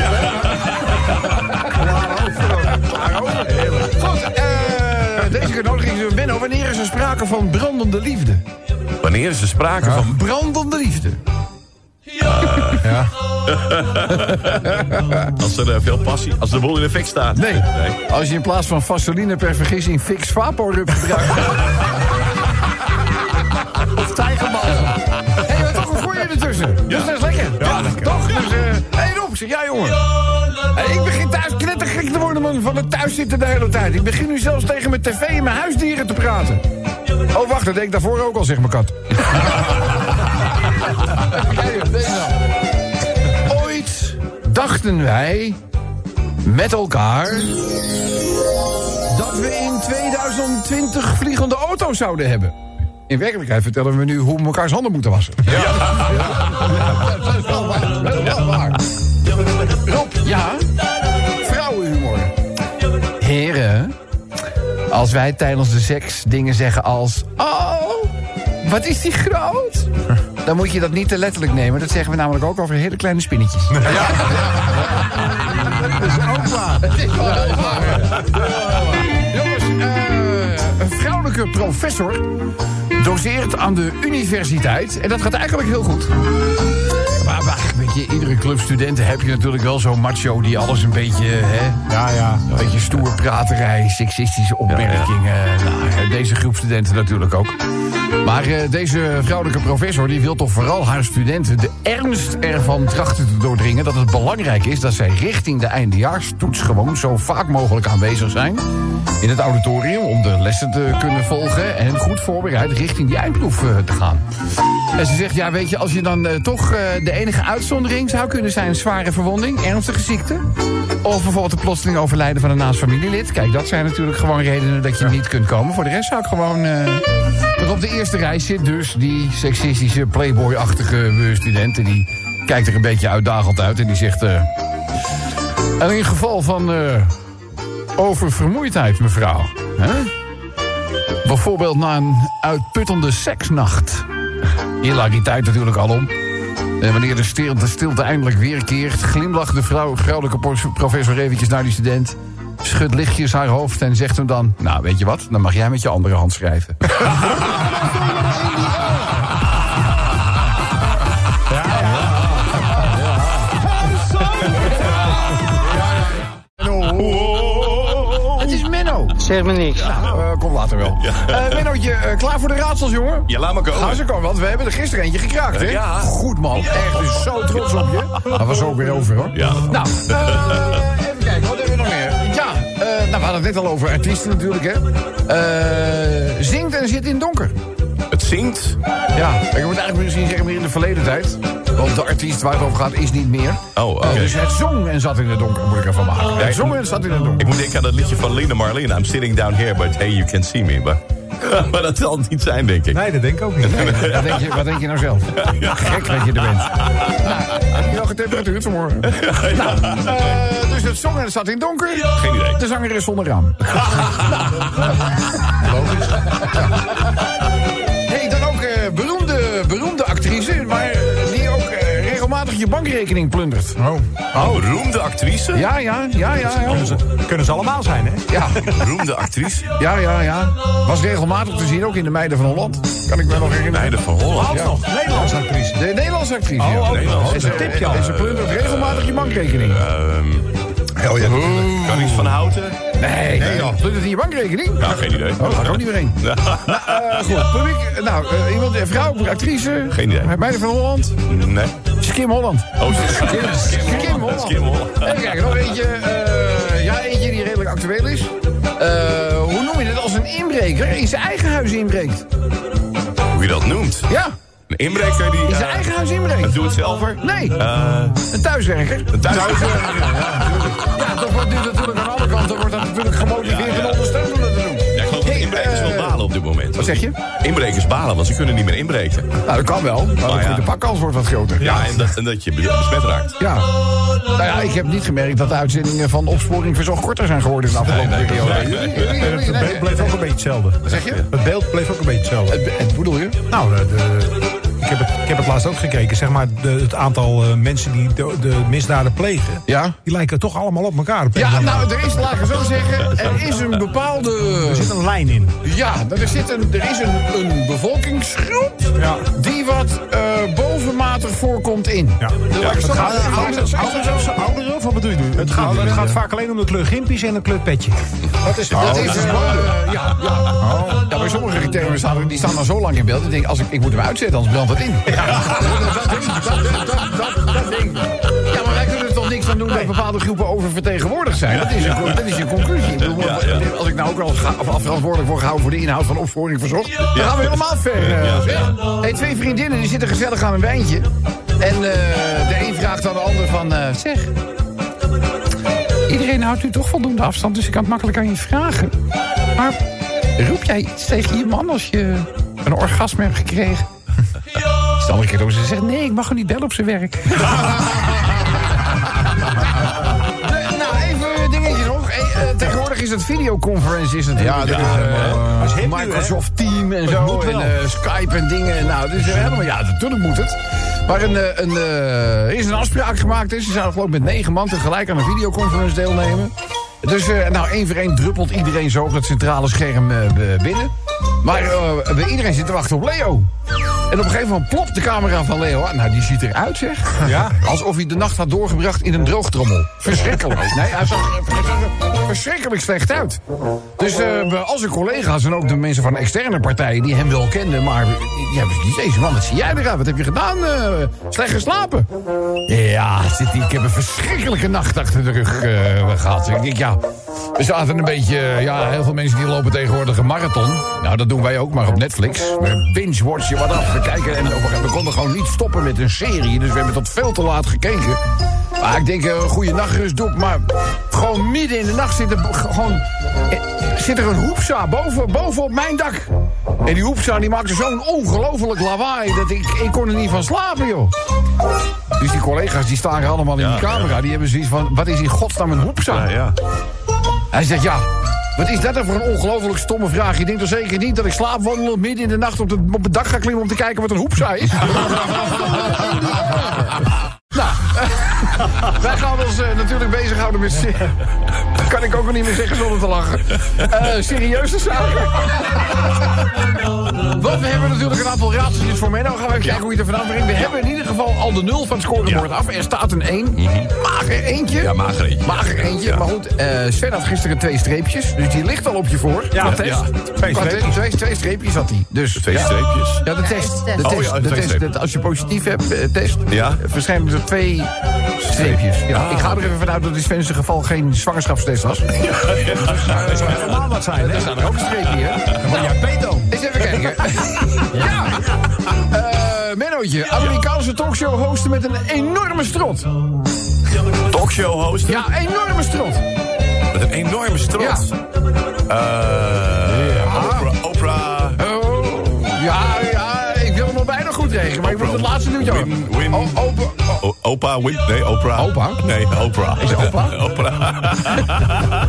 S2: Goed, eh, deze genodiging is Benno. Wanneer is er sprake van brandende liefde?
S3: Wanneer is er sprake van...
S2: Brandende liefde. [LAUGHS]
S3: Als er eh, veel passie... Als de boel in de fik staat.
S2: Nee.
S3: nee.
S2: Als je in plaats van vaseline per vergissing fix vaporub gebruikt. [LAUGHS] of tijgerbalsem. Hé, hey, toch een goeie ertussen. Dus dat is lekker. Ja, Toch? Dus, eh hey Rob, zeg ja jongen. Hey, ik begin thuis knettergek te worden man, van het thuiszitten de hele tijd. Ik begin nu zelfs tegen mijn tv en mijn huisdieren te praten. Oh, wacht, dat deed ik daarvoor ook al, zegt mijn kat. [LAUGHS] Ooit dachten wij met elkaar dat we in 2020 vliegende auto's zouden hebben. In werkelijkheid vertellen we nu hoe we elkaars handen moeten wassen. Ja, dat is wel waar. Dat is wel waar. Rob, ja? Vrouwenhumor. Heren, als wij tijdens de seks dingen zeggen als... Oh, wat is die groot? Dan moet je dat niet te letterlijk nemen. Dat zeggen we namelijk ook over hele kleine spinnetjes. Ja. Dat is ook waar. Dat is heel waar. Jongens, eh, een vrouwelijke professor doseert aan de universiteit. En dat gaat eigenlijk heel goed. Maar, maar weet je, iedere clubstudenten heb je natuurlijk wel zo'n macho... die alles een beetje, hè,
S5: Ja, ja.
S2: een beetje stoer praterij, seksistische opmerkingen. Nou, deze groep studenten natuurlijk ook. Maar eh, deze vrouwelijke professor die wil toch vooral haar studenten de ernst ervan trachten te doordringen dat het belangrijk is dat zij richting de eindejaarstoets gewoon zo vaak mogelijk aanwezig zijn in het auditorium om de lessen te kunnen volgen en goed voorbereid richting die eindproef eh, te gaan. En ze zegt, ja weet je, als je dan eh, toch eh, de enige uitzondering zou kunnen zijn... zware verwonding, ernstige ziekte... of bijvoorbeeld het plotseling overlijden van een naast familielid... kijk, dat zijn natuurlijk gewoon redenen dat je niet kunt komen. Voor de rest zou ik gewoon... eh op de eerste rij zit dus die seksistische playboy-achtige eh, student... en die kijkt er een beetje uitdagend uit en die zegt... en in geval van oververmoeidheid, mevrouw... Hè? Bijvoorbeeld na een uitputtende seksnacht. Hilariteit natuurlijk alom. En wanneer de stilte, stilte eindelijk weerkeert... glimlacht de vrouw, vrouwelijke professor eventjes naar die student... schudt lichtjes haar hoofd en zegt hem dan... nou, weet je wat, dan mag jij met je andere hand schrijven. [LAUGHS]
S6: Zeg me niks.
S2: Nou, eh, komt later wel. Eh Mennootje, eh, klaar voor de raadsels, jongen?
S3: Ja, laat maar komen.
S2: Gaan ze komen, want we hebben er gisteren eentje gekraakt, hè?
S3: Ja.
S2: Goed, man. Echt, dus zo trots op je. Dat was ook weer over, hoor.
S3: Ja.
S2: Nou, eh, even kijken, wat hebben we nog meer? Ja, eh, nou, we hadden het net al over artiesten natuurlijk, hè. Eh, zingt en zit in het donker.
S3: Het zingt.
S2: Ja, ik moet eigenlijk misschien zeggen meer in de verleden tijd. Want de artiest waar het over gaat is niet meer.
S3: Oh, oké.
S2: Dus het zong en zat in het donker, moet ik ervan maken. Het zong en zat in het donker.
S3: Ik moet denken aan dat liedje van Linda Marlene. I'm sitting down here, but hey, you can see me. Maar, [LAUGHS] maar dat zal het niet zijn, denk ik.
S5: Nee, dat denk ik ook niet.
S2: Wat denk, je, wat denk je nou zelf? Gek dat je er bent. Nou, heb je wel getemperatuurd vanmorgen? [LAUGHS] Nou, eh, dus het zong en het zat in het donker.
S3: Geen idee.
S2: De zanger is zonder raam. [LAUGHS] Logisch. Je bankrekening plundert.
S5: Oh.
S3: Oh, beroemde actrice?
S2: Ja, ja, ja, ja. ja.
S5: Kunnen ze, kunnen ze allemaal zijn, hè?
S2: Ja,
S3: Beroemde actrice?
S2: ja, ja, ja. Was regelmatig te zien, ook in de Meiden van Holland. Kan ik me nog herinneren.
S3: Meiden van Holland.
S2: Ja.
S5: Nog, Nederlandse actrice.
S2: De Nederlandse actrice.
S5: Oh,
S2: ja. En ze,
S5: Een tipje al.
S2: en ze plundert regelmatig je bankrekening.
S3: Ehm,
S1: Oh ja,
S3: Cannings van Houten?
S2: Nee, nee joh. Plundert hij je bankrekening?
S3: Nou, geen idee.
S2: Oh, daar ga ik ook niet meer heen. nou, [LAUGHS] eh, goed. Publiek, nou, eh, iemand, een vrouw, actrice.
S3: Geen idee.
S2: Meiden van Holland.
S3: Nee.
S2: Skim Holland.
S3: Oh, Skim,
S2: Skim Holland.
S3: Skim Holland.
S2: Even kijken, nog eentje. eh, ja, eentje die redelijk actueel is. Eh, hoe noem je het als een inbreker in zijn eigen huis inbreekt?
S3: Hoe je dat noemt.
S2: Ja,
S3: Een inbreker die...
S2: in zijn
S3: eh,
S2: eigen huis
S3: Een
S2: inbreekt.
S3: doe-het-zelver?
S2: Nee,
S3: Eh,
S2: een thuiswerker.
S3: een thuis...
S2: Ja, toch wordt dit natuurlijk aan alle kanten wordt dat natuurlijk gemotiveerd en ondersteund om dat te doen.
S3: Ja, ik geloof dat inbrekers wel
S2: eh,
S3: balen op dit moment.
S2: Wat zeg je?
S3: Inbrekers balen, want ze kunnen niet meer inbreken.
S2: Nou, dat kan wel. Maar
S3: ja.
S2: de pakkans wordt wat groter.
S3: Ja, en dat, en dat je besmet raakt.
S2: Ja. Nou ja, ik heb niet gemerkt dat de uitzendingen van Opsporing Verzocht korter zijn geworden in de afgelopen periode.
S5: het beeld bleef ook een beetje hetzelfde.
S2: Wat zeg je?
S5: Het beeld bleef ook een beetje hetzelfde.
S2: Het, het bedoel je?
S5: Nou, de, de- ik, heb het, ik heb het laatst ook gekeken. Zeg maar, de, het aantal eh, mensen die de, de misdaden plegen...
S2: Ja.
S5: die lijken toch allemaal op elkaar. op
S2: Ja, nou, er is, laat ik het zo zeggen, er is een bepaalde...
S5: Er zit een lijn in.
S2: Ja, er, zit een, er is een, een bevolkingsgroep
S5: Ja.
S2: die wat eh, bovenmatig voorkomt in.
S5: Ja. Ouderen- of wat bedoel je nu? Het gaat, het gaat vaak alleen om de kleur gimpies en een kleur petje. Dat is,
S2: Dat is, eh, ja, ja. ja, bij sommige criteria staan, die staan dan zo lang in beeld. Ik denk, als ik, ik moet hem uitzetten, anders brandt in. Ja. Dat, dat, dat, dat, dat ik. Ja, maar wij kunnen er toch niks aan doen dat bepaalde groepen oververtegenwoordigd zijn. Dat is een, dat is een conclusie. Ik bedoel, Als ik nou ook al verantwoordelijk word gehouden voor de inhoud van opsporing verzocht, dan gaan we helemaal ver. eh. Hey, twee vriendinnen die zitten gezellig aan een wijntje. En eh, de een vraagt aan de ander van, eh, zeg, Iedereen houdt nu toch voldoende afstand, dus ik kan het makkelijk aan je vragen. Maar roep jij iets tegen je man als je een orgasme hebt gekregen? De andere keer ook ze zegt, nee, ik mag hem niet bellen op zijn werk. [LAUGHS] nou, even een dingetje nog. Hey, eh, tegenwoordig is het videoconference is het
S3: Ja, dat is
S5: is nu, hè?
S2: Microsoft Team en zo.
S5: moet
S2: En Skype en dingen. Nou, dus helemaal, ja, natuurlijk moet het. Maar een, een, is een afspraak gemaakt. Dus ze zouden geloof ik met negen man tegelijk aan een videoconference deelnemen. Dus nou, één voor één druppelt iedereen zo op dat centrale scherm binnen. Maar eh, iedereen zit te wachten op Leo. En op een gegeven moment plopt de camera van Leo. Nou, die ziet eruit, zeg. [LAUGHS]
S5: Ja.
S2: Alsof hij de nacht had doorgebracht in een droogtrommel. Verschrikkelijk. Nee, hij zag er er verschrikkelijk slecht uit. Dus we- al zijn collega's en ook de mensen van externe partijen... die hem wel kenden, maar... Ja, deze man, wat zie jij eruit? Wat heb je gedaan? Eh, slecht geslapen? Ja, zit ik heb een verschrikkelijke nacht achter de rug eh, gehad. Ik denk, ja, we zaten een beetje... Ja, heel veel mensen die lopen tegenwoordig een marathon. Nou, dat doen wij ook, maar op Netflix. We binge-watchen wat af. We kijken en we, konden gewoon niet stoppen met een serie. Dus we hebben tot veel te laat gekeken. Maar ik denk, een goede nachtrust doe. Maar gewoon midden in de nacht zit er, gewoon, eh, zit er een hoepsa boven, boven op mijn dak. En die hoepsa die maakte zo'n ongelooflijk lawaai... dat ik, ik kon er niet van slapen, joh. Dus die collega's die staan allemaal in
S3: Ja,
S2: die camera. Die hebben zoiets van, wat is in godsnaam een hoepsa?
S3: Ja, ja.
S2: Hij zegt, ja, wat is dat dan voor een ongelooflijk stomme vraag? Je denkt toch zeker niet dat ik slaapwandel midden in de nacht op, de, op het dak ga klimmen... om te kijken wat een hoepsa is? [LAUGHS] nou, [LAUGHS] wij gaan ons eh, natuurlijk bezighouden met... [LAUGHS] kan ik ook nog niet meer zeggen zonder te lachen. Eh, serieuze zaken. [LAUGHS] Want we hebben natuurlijk een aantal raadseltjes voor Menno. Gaan we even kijken hoe je het er vandaan brengt. We hebben in ieder geval al de nul van het scorebord af. Er staat een 1. Mager eentje.
S3: Ja, mager eentje.
S2: Mager eentje. Maar goed, eh Sven had gisteren twee streepjes. Dus die ligt al op je voor.
S5: Ja,
S2: test.
S5: ja. Twee streepjes.
S2: Twee, twee streepjes had hij. Dus,
S3: Twee
S2: ja.
S3: streepjes.
S2: Ja, de test. De
S3: Oh,
S2: test. de test. als je positief hebt, test.
S3: Ja.
S2: Verschijnen er twee streepjes. Ja, ik ga er even vanuit dat in Sven's geval geen zwangerschapstest was.
S5: Dat zou helemaal wat zijn,
S2: Er
S5: hè?
S2: staat er ook een streepje, hè?
S5: Ben jij pedo.
S2: Eens even [LAUGHS] kijken. ja. Eh Mennootje, Amerikaanse talkshow hosten met een enorme strot.
S3: Talkshow host.
S2: Ja, enorme strot.
S3: Met een enorme strot.
S2: Ja.
S3: Eh,
S2: goed rekenen, maar ik moet het laatste nieuwtje ook.
S3: Win- Opa Win... Nee, Oprah.
S2: Opa?
S3: Nee, Oprah.
S2: Is Opa? [LAUGHS]
S3: Oprah.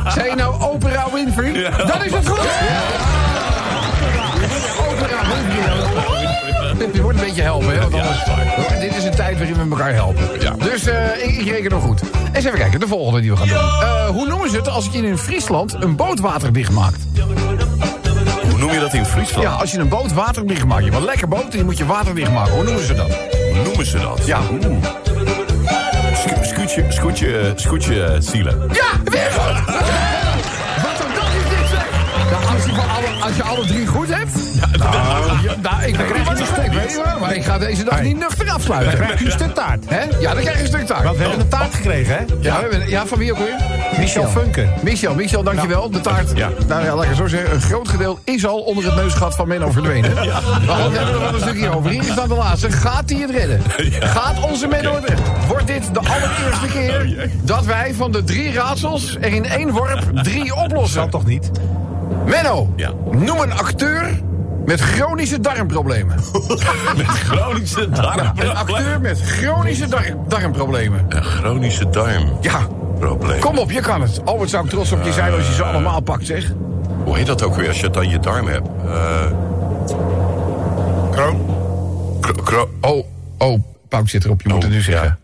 S3: [LAUGHS]
S2: Zei je nou Oprah Winfrey? Dan is het goed. Oprah Winfrey. Je moet een beetje helpen, hè? Want anders, dit is een tijd waarin we elkaar helpen.
S3: Ja.
S2: Dus eh, ik, ik reken nog goed. Eens even kijken, de volgende die we gaan doen. Eh, hoe noemen ze het als je in Friesland een boot waterdicht maakt?
S3: Hoe noem je dat in Friesland?
S2: Ja, als je een boot waterdicht maakt. Je hebt een lekker boot en die moet je waterdicht maken. Hoe noemen ze dat?
S3: Hoe noemen ze dat?
S2: Ja.
S3: Sco- Scootje, scootje, scootje zielen.
S2: Ja, weer als je alle drie goed hebt... Nou, [LAUGHS] ja, nou, ik, krijg je een stuk, weet waar, maar ik ga deze dag niet nuchter
S5: Dan
S2: afsluiten.
S5: krijg je een stuk taart.
S2: Hè? Ja, dan krijg je een stuk taart.
S5: Want we hebben een taart gekregen, hè?
S2: Ja, ja, van wie ook weer?
S5: Michel Funke.
S2: Michel, Michel, dankjewel. De taart,
S3: Ja.
S2: nou ja, laat ik het zo zeggen, een groot gedeelte is al onder het neusgat van Menno verdwenen. Maar goed, we hebben er wel een stukje over. Hier is dan de laatste. Gaat hij het redden? Gaat onze Menno het redden? Wordt dit de allereerste keer dat wij van de drie raadsels er in één worp drie oplossen?
S5: Dat toch niet?
S2: Menno,
S3: Ja.
S2: noem een acteur met chronische darmproblemen. [LAUGHS]
S3: Met chronische darm.
S2: Een acteur met chronische dar- darmproblemen.
S3: Een chronische darm.
S2: Ja,
S3: Probleem.
S2: kom op, je kan het. Albert zou ik trots op je zijn als je ze allemaal pakt, zeg.
S3: Hoe heet dat ook weer als je het aan je darm hebt? Eh
S5: Kroon.
S3: kro- kro-
S2: Oh, oh, Pauk zit erop, je moet
S3: Oh,
S2: het nu zeggen.
S3: ja.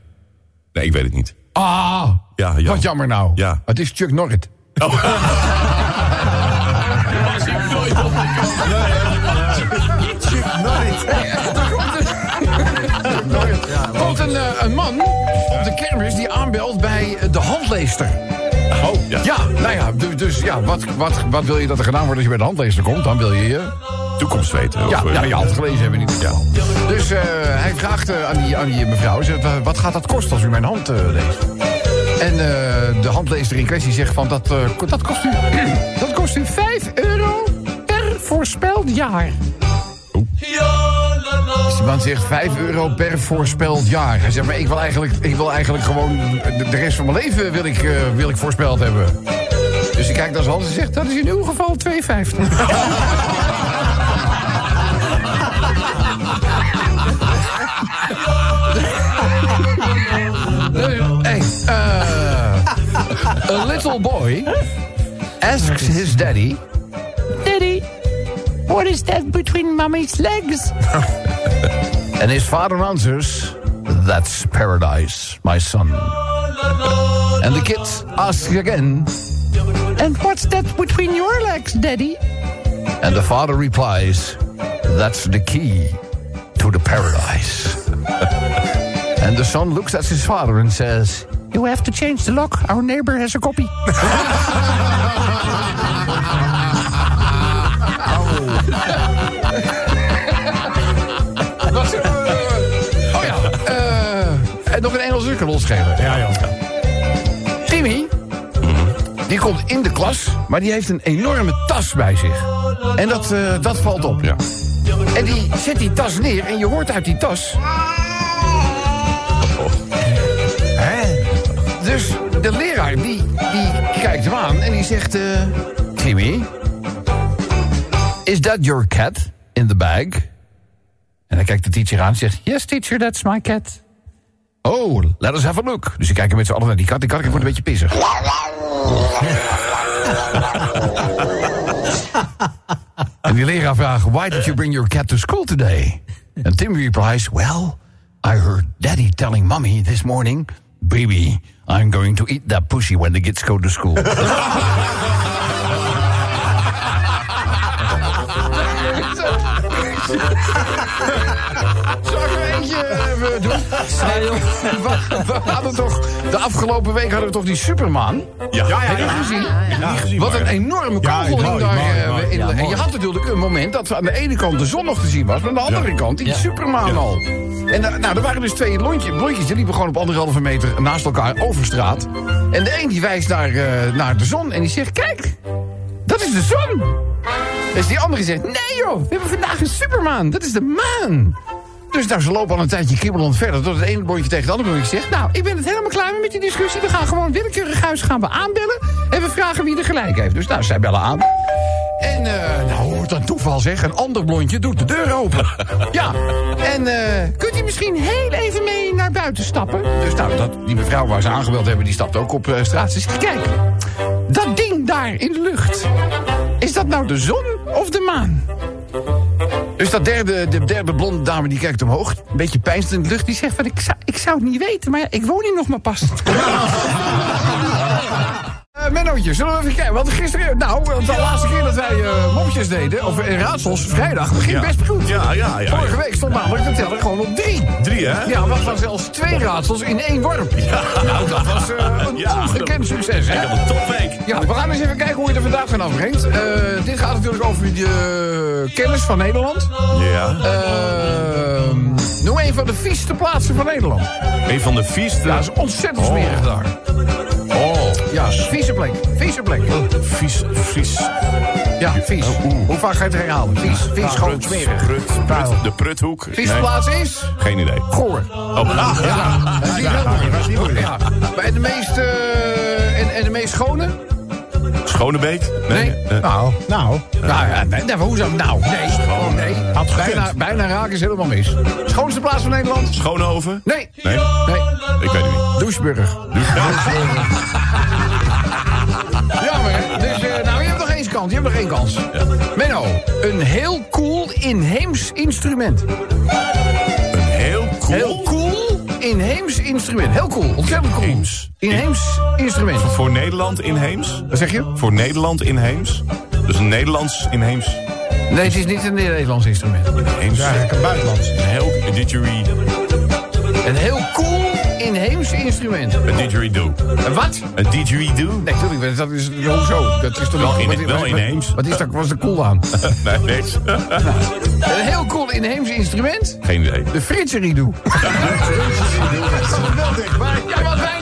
S3: Nee, ik weet het niet.
S2: Ah,
S3: Ja, ja.
S2: wat jammer nou.
S3: Ja.
S2: Het is Chuck Norrit. [LAUGHS] Er komt een, eh, een man op de kermis die aanbelt bij de handleester.
S3: Oh, ja.
S2: Ja, nou ja, du- dus ja, wat, wat, wat wil je dat er gedaan wordt als je bij de handleester komt? Dan wil je je...
S3: Toekomst weten.
S2: Ja,
S3: Of, eh,
S2: ja, je had het gelezen hebben in ieder geval. Dus eh, hij vraagt aan, die, aan die mevrouw, zegt, "Wa- wat gaat dat kosten als u mijn hand leest? En de handleester in kwestie zegt van, dat, dat, kost u, [CLEARS THROAT] dat kost u 5 euro voorspeld jaar. Dus die man zegt 5 euro per voorspeld jaar. Hij zegt, maar ik wil eigenlijk, ik wil eigenlijk gewoon de, rest van mijn leven wil ik, eh, wil ik voorspeld hebben. Dus hij kijkt naar zijn hand en zegt, dat is in uw geval 2,50. [LAUGHS] hey, uh, a little boy asks his Daddy, what is that between mommy's legs? [LAUGHS] and his father answers, That's paradise, my son. And the kid asks again, And what's that between your legs, Daddy? And the father replies, That's the key to the paradise. [LAUGHS] and the son looks at his father and says, You have to change the lock. Our neighbor has a copy. [LAUGHS] Oh ja, eh, en nog een Engelse losgeven.
S5: Ja, joh.
S2: Timmy, die komt in de klas, maar die heeft een enorme tas bij zich. En dat, eh, dat valt op.
S3: Ja.
S2: En die zet die tas neer en je hoort uit die tas...
S5: Hè?
S2: Dus de leraar die, die kijkt hem aan en die zegt... eh, Timmy, is that your cat in the bag? En dan kijkt de teacher aan en zegt... Yes, teacher, that's my cat. Oh, let us have a look. Dus ze kijken met z'n allen naar die kat. Die kat wordt een beetje pissig. [LAUGHS] en die leraar vraagt... Why did you bring your cat to school today? And Tim replies... Well, I heard daddy telling mommy this morning... Baby, I'm going to eat that pussy when the kids go to school. [LAUGHS] Zal ik er eentje even doen? [LAUGHS] We, we hadden toch, de afgelopen week hadden we toch die Superman?
S3: Ja, ja,
S2: Heb je gezien? Wat een enorme
S5: Ja,
S2: kogel hing
S5: mooi,
S2: daar.
S5: mooi,
S2: eh,
S5: mooi.
S2: in
S5: Ja,
S2: de- en je had natuurlijk een moment dat aan de ene kant de zon nog te zien was... maar aan de andere kant die Superman al. En da- nou, er waren dus twee lontjes, blondjes, die liepen gewoon op anderhalve meter naast elkaar over straat. En de een die wijst naar, eh, naar de zon en die zegt... Kijk, dat is de zon. Dus die andere zegt, nee joh, we hebben vandaag een Superman. Dat is de maan. Dus nou, ze lopen al een tijdje kibbelend verder... tot het ene blondje tegen het andere blondje zegt... nou, ik ben het helemaal klaar met die discussie. We gaan gewoon willekeurig huis gaan we aanbellen... en we vragen wie er gelijk heeft. Dus nou, zij bellen aan. En, eh, nou, wat een toeval zeg. Een ander blondje doet de deur open. Ja, en eh, kunt u misschien heel even mee naar buiten stappen? Dus nou, dat, die mevrouw waar ze aangebeld hebben... die stapt ook op eh, straat. Zegt, kijk, dat ding daar in de lucht... is dat nou de zon of de maan? Dus dat derde, de derde blonde dame die kijkt omhoog. Een beetje pijnst in de lucht. Die zegt van, ik zou, ik zou het niet weten, maar ik woon hier nog maar pas. Eh Mennootje, zullen we even kijken? Want gisteren, nou, de laatste keer dat wij eh mopjes deden, of eh, raadsels, vrijdag, begint
S3: Ja.
S2: best goed.
S3: Ja, ja, ja.
S2: Vorige week stond namelijk de teller gewoon op drie.
S3: Drie, hè?
S2: Ja, we hadden zelfs twee raadsels in één worp. Nou, dat was eh, [LAUGHS] een ongekend succes, hè?
S3: Een topweek.
S2: Ja, we gaan eens even kijken hoe je er vandaag van afbrengt. Eh, dit gaat natuurlijk over de kennis van Nederland.
S3: Ja.
S2: Ehm noem een van de vieste plaatsen van Nederland.
S3: Een van de vieste.
S2: Ja, dat is ontzettend smerig daar.
S3: Oh,
S2: Ja, vieze plek. Vieze plek.
S3: vies, vies.
S2: Ja, vies. Hoe vaak ga je het herhalen? Vies, vies, gewoon
S3: Prut,
S2: smerig.
S3: Prut, Prut, de Pruthoek.
S2: Vieze
S3: Nee,
S2: plaats is...
S3: Geen idee.
S2: Goor.
S3: Oh, ah,
S2: Ja, dat is niet heel moeilijk. Ja. Maar de meest... eh, en, en de meest schone?
S3: Schonebeek?
S2: Nee.
S3: Eh,
S5: Nou, nou.
S2: Nou ja, nee, nee, hoe zou Nou, nee. Gewoon nee.
S5: Had.
S2: Bijna, bijna raken is helemaal mis. Schoonste plaats van Nederland?
S3: Schoonhoven?
S2: Nee.
S3: Nee?
S2: Nee.
S3: Ik weet het niet.
S2: Doucheburg. [LAUGHS] Jammer, hè? Dus, eh, nou, je hebt nog één kans. Je hebt nog één kans. Menno, een heel cool inheems instrument.
S3: Een heel cool.
S2: Heel cool inheems instrument. Heel cool, ontzettend cool.
S3: Inheems.
S2: Inheems instrument.
S3: Voor Nederland inheems?
S2: Wat zeg je?
S3: Voor Nederland inheems? Dus een Nederlands inheems.
S2: Nee, het is niet een Nederlands instrument.
S3: Inheems.
S5: Ja, eigenlijk een buitenlands.
S3: Een heel didgeridoo.
S2: Een heel cool inheems instrument.
S3: Een didgeridoo.
S2: Een wat?
S3: Een didgeridoo?
S2: Nee, natuurlijk, dat is hoezo? Dat is toch
S3: Wel
S2: niet-
S3: in-
S2: wat-
S3: wel
S2: wat-
S3: inheems.
S2: Wat is dat? Was er cool aan? [LAUGHS]
S3: Nee, niks. [LAUGHS]
S2: Een heel cool inheems instrument.
S3: Geen idee.
S2: De Fritseridoe. [LAUGHS] Dat is wel dichtbij. Ja, bijna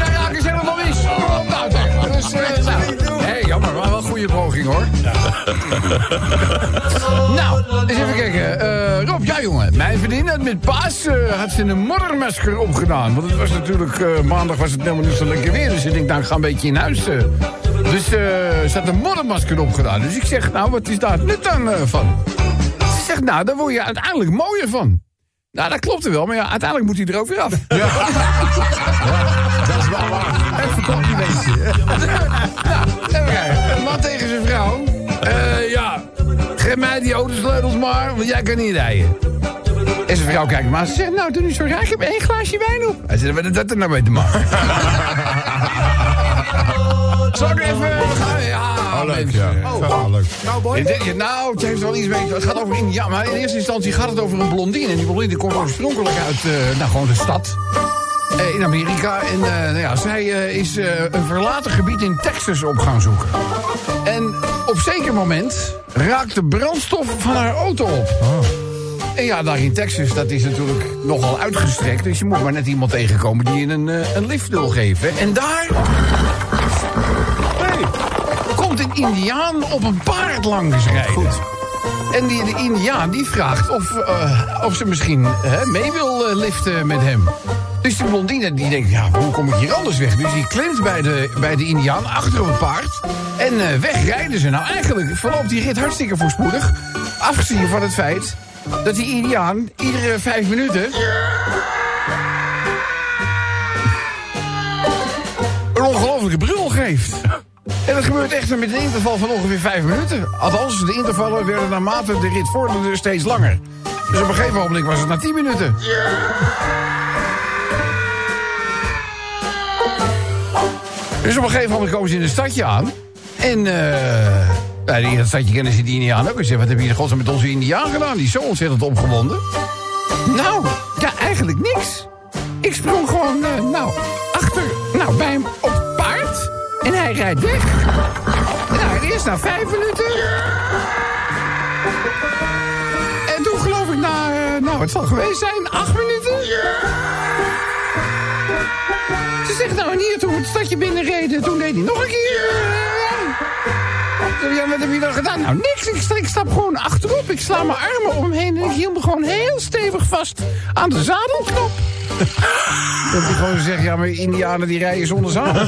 S2: [LAUGHS] nou, eens even kijken. Eh, Rob, ja, jongen. Mijn vriendin had met paas eh, had ze een moddermasker opgedaan. Want het was natuurlijk, eh, maandag was het helemaal niet zo lekker weer. Dus ik denk, nou, ik ga een beetje in huis. Dus ze had een moddermasker opgedaan. Dus ik zeg, nou, wat is daar nut dan van? Ze zegt, nou, daar word je uiteindelijk mooier van. Nou, dat klopt er wel, maar ja, uiteindelijk moet hij er ook weer af. [LAUGHS]
S1: Dat is wel waar. Even complimentje.
S2: Nou, geef mij die autosleutels maar, want jij kan niet rijden. En zijn vrouw kijkt maar. Ze zegt, nou, doe niet zo raar. Ik heb één glaasje wijn op. Hij zegt, wat heeft dat er nou mee te maken? [LAUGHS] Zal ik even gaan? Ja,
S1: Oh, leuk, ja.
S2: Oh,
S1: leuk.
S2: Ik denk, nou, het heeft wel iets mee. Het gaat over India, maar in eerste instantie gaat het over een blondine. En die blondine komt oorspronkelijk uit, eh, nou, gewoon de stad. eh, in Amerika. En eh, nou ja, zij is een verlaten gebied in Texas op gaan zoeken. En op zeker moment raakt de brandstof van haar auto op. En ja, daar in Texas, dat is natuurlijk nogal uitgestrekt. Dus je moet maar net iemand tegenkomen die je een, eh, een lift wil geven. En daar... Hey, komt een indiaan op een paard langs rijden. Goed. En die, de indiaan die vraagt of, eh, of ze misschien mee wil eh, liften met hem. Dus die blondine die denkt, ja, hoe kom ik hier anders weg? Dus die klimt bij de, bij de indiaan achter op het paard. En eh, wegrijden ze. Nou, eigenlijk verloopt die rit hartstikke voorspoedig. Afgezien van het feit dat die indiaan iedere vijf minuten... een ongelofelijke brul geeft. En dat gebeurt echt met een interval van ongeveer vijf minuten. Althans, de intervallen werden naarmate de rit vorderde steeds langer. Dus op een gegeven moment was het na tien minuten. Dus op een gegeven moment komen ze in een stadje aan. En eh nou, in dat stadje kennen ze die Indiaan ook. En zeggen, wat heb je in godsnaam met onze Indiaan gedaan? Die is zo ontzettend opgewonden. Nou, ja, eigenlijk niks. Ik sprong gewoon, eh, nou, achter, nou, bij hem op paard. En hij rijdt weg. Nou, eerst na vijf minuten. En toen geloof ik na, eh, nou, het zal geweest zijn, acht minuten. Ze zegt, nou, en hier, toen we het stadje binnenreden, toen deed hij nog een keer. Ja, wat heb je dan gedaan? Nou, niks. Ik, sta- ik stap gewoon achterop. Ik sla mijn armen om hem heen en ik hield me gewoon heel stevig vast aan de zadelknop. Dat hij gewoon zegt, ja, maar Indianen die rijden zonder zadel.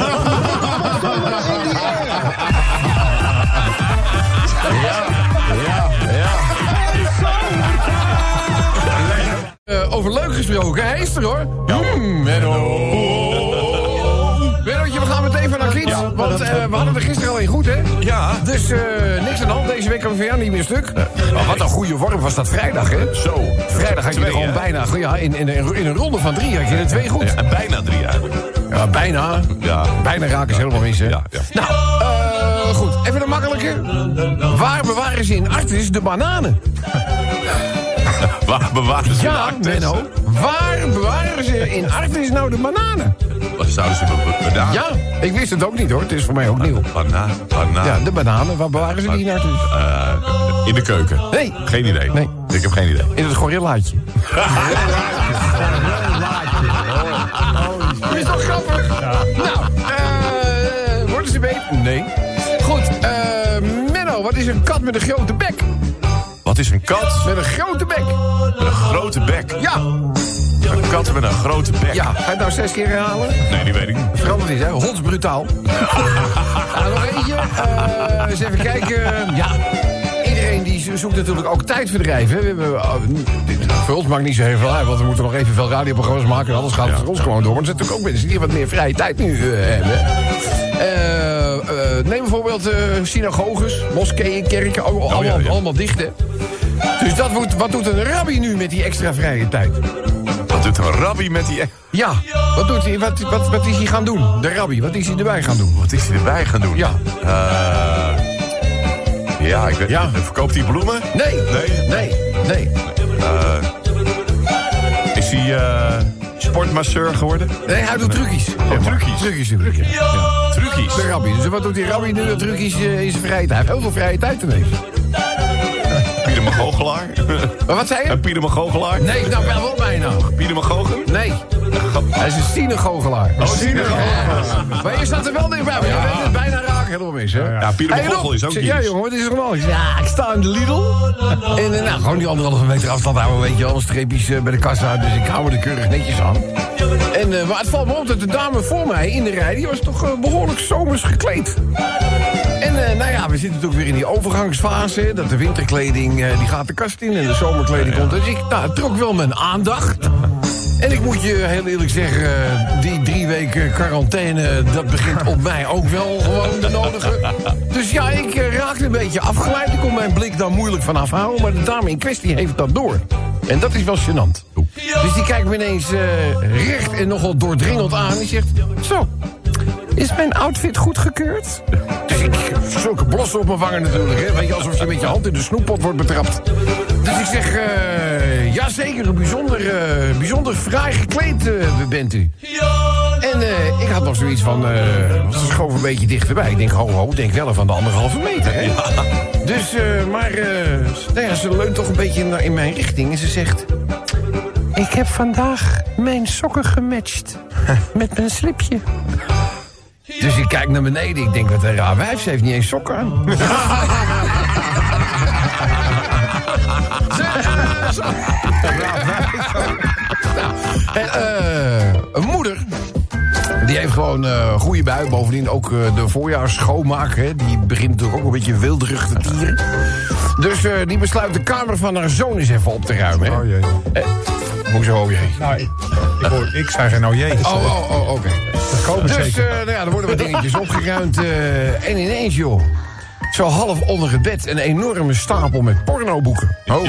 S2: Eh, over leuk gesproken, hij is er hoor. Mm, we gaan van want eh, we hadden er gisteren al een goed, hè?
S3: Ja.
S2: Dus eh, niks aan de hand. Deze week we voor jou niet meer stuk. Maar wat een goede vorm was dat vrijdag, hè?
S3: Zo.
S2: Vrijdag had je er gewoon bijna... Ja, in, in, in een ronde van drie had je er twee goed.
S3: Ja, en bijna drie eigenlijk.
S2: Ja, bijna.
S3: Ja.
S2: Bijna raken ze helemaal mis, hè?
S3: Ja, ja.
S2: Nou, eh, goed. Even de makkelijke. Waar bewaren ze in Artis de bananen? [LAUGHS]
S3: Waar bewaren ze de
S2: Ja,
S3: actes?
S2: Menno. Waar bewaren ze in Artis nou de bananen?
S3: Wat zouden ze bedaan?
S2: Ja, ik wist het ook niet, hoor. Het is voor mij ook nieuw.
S3: Banaan. Banaan.
S2: Ja, de bananen. Waar bewaren ze die Artis?
S3: Eh, in de keuken.
S2: Nee.
S3: Geen idee.
S2: Nee.
S3: Ik heb geen idee.
S2: In het gorillaatje. [LAUGHS] Is toch grappig? Nou, eh, worden ze beter? Nee. Goed, eh, Menno, wat is een kat met een grote bek?
S3: Wat is een kat
S2: Met een grote bek.
S3: met een grote bek?
S2: Ja,
S3: Een kat met een grote bek?
S2: ja. Ga je het nou zes keer herhalen?
S3: Nee, die weet ik niet.
S2: Veranderd is, hè? Hondsbrutaal. nou, [LAUGHS] nog eentje. Eh, eens even kijken. Ja, iedereen die zo- zoekt natuurlijk ook tijdverdrijf. Hè? We hebben, dit- voor ons maakt niet zo heel veel uit, want we moeten nog even veel radioprogramma's maken. En anders gaat het voor ons gewoon door. Maar er zijn natuurlijk ook mensen die wat meer vrije tijd nu eh, hebben. Neem bijvoorbeeld synagoges, moskeeën, kerken, al- allemaal,
S3: ja, ja.
S2: allemaal dicht. Hè? Dus dat moet, wat doet een rabbi nu met die extra vrije tijd?
S3: Doet een rabbi met die...
S2: Ja, wat, doet hij, wat, wat, wat is hij gaan doen? De rabbi, wat is hij erbij gaan doen?
S3: Wat is hij erbij gaan doen?
S2: Ja.
S3: Eh, ja, ik weet
S2: Ja.
S3: Verkoopt hij bloemen?
S2: Nee,
S3: Nee?
S2: nee, nee.
S3: Is hij eh, sportmasseur geworden?
S2: Nee, hij doet trucjes.
S3: Oh, trucjes.
S2: Trucjes hij.
S3: Ja. Trucjes.
S2: De rabbi. Dus wat doet die rabbi nu? Dat trucjes eh, in zijn vrije tijd. Hij heeft heel veel vrije tijd ineens.
S3: Pieter Magoochelaar? [LAUGHS]
S2: Maar wat zei je?
S3: Een Pieter Magoochelaar?
S2: Nee, nou wel, wel bijna.
S3: Pieter Magogen?
S2: Nee. Hij is een synagoogelaar.
S3: Oh, synagoge.
S2: Ja. Maar je staat er wel dichtbij. Maar je bent het bijna raken. helemaal mis, hè?
S3: Ja, Bochel
S2: Rob,
S3: is ook dienst.
S2: Ja, jongen, wat is er? Ja, ik sta in de Lidl. En eh, nou, gewoon die anderhalve meter afstand houden, weet je wel. Streepjes eh, bij de kassa, dus ik hou me er keurig netjes aan. En, maar het valt me op dat de dame voor mij in de rij... die was toch eh, behoorlijk zomers gekleed. En eh, nou ja, we zitten natuurlijk weer in die overgangsfase. Dat de winterkleding, eh, die gaat de kast in en de zomerkleding komt. Dus ik nou, trok wel mijn aandacht. En ik moet je heel eerlijk zeggen, eh, die drie weken quarantaine... dat begint op mij ook wel gewoon de nodige. Dus ja, ik raakte een beetje afgeleid. Ik kon mijn blik daar moeilijk van afhouden. Maar de dame in kwestie heeft dat door. En dat is wel gênant. Dus die kijkt me ineens recht en nogal doordringend aan. Die zegt, zo, is mijn outfit goedgekeurd? Dus ik zulke blossen op mijn wangen natuurlijk. Hè? Weet je, alsof je met je hand in de snoeppot wordt betrapt. Dus ik zeg, eh ja zeker, bijzonder, eh, bijzonder fraai gekleed eh, bent u. En ik had nog zoiets van, ze schoof een beetje dichterbij. Ik denk, ho ho, denk wel even aan de anderhalve meter. Hè? Dus, maar nou ja, ze leunt toch een beetje in, in mijn richting. En ze zegt, ik heb vandaag mijn sokken gematcht [LAUGHS] met mijn slipje. Dus ik kijk naar beneden. Ik denk, wat een raar wijf. Ze heeft niet eens sokken aan. [LAUGHS] En, eh, een moeder. Die heeft gewoon eh goede bui. Bovendien ook de voorjaarsschoonmaak. Hè, die begint natuurlijk ook een beetje wilderig te tieren. Dus eh, die besluit de kamer van haar zoon eens even op te ruimen. Hè.
S5: Oh jee.
S2: Eh, hoezo, oh jee?
S5: Nou, ik, ik, hoor, ik zei geen oh jee.
S2: Oh, oh, oh, oké.
S5: Dat komen
S2: Dus eh, nou ja, er worden wat dingetjes opgeruimd. eh, en ineens, joh. Zo half onder het bed een enorme stapel met pornoboeken. Oh.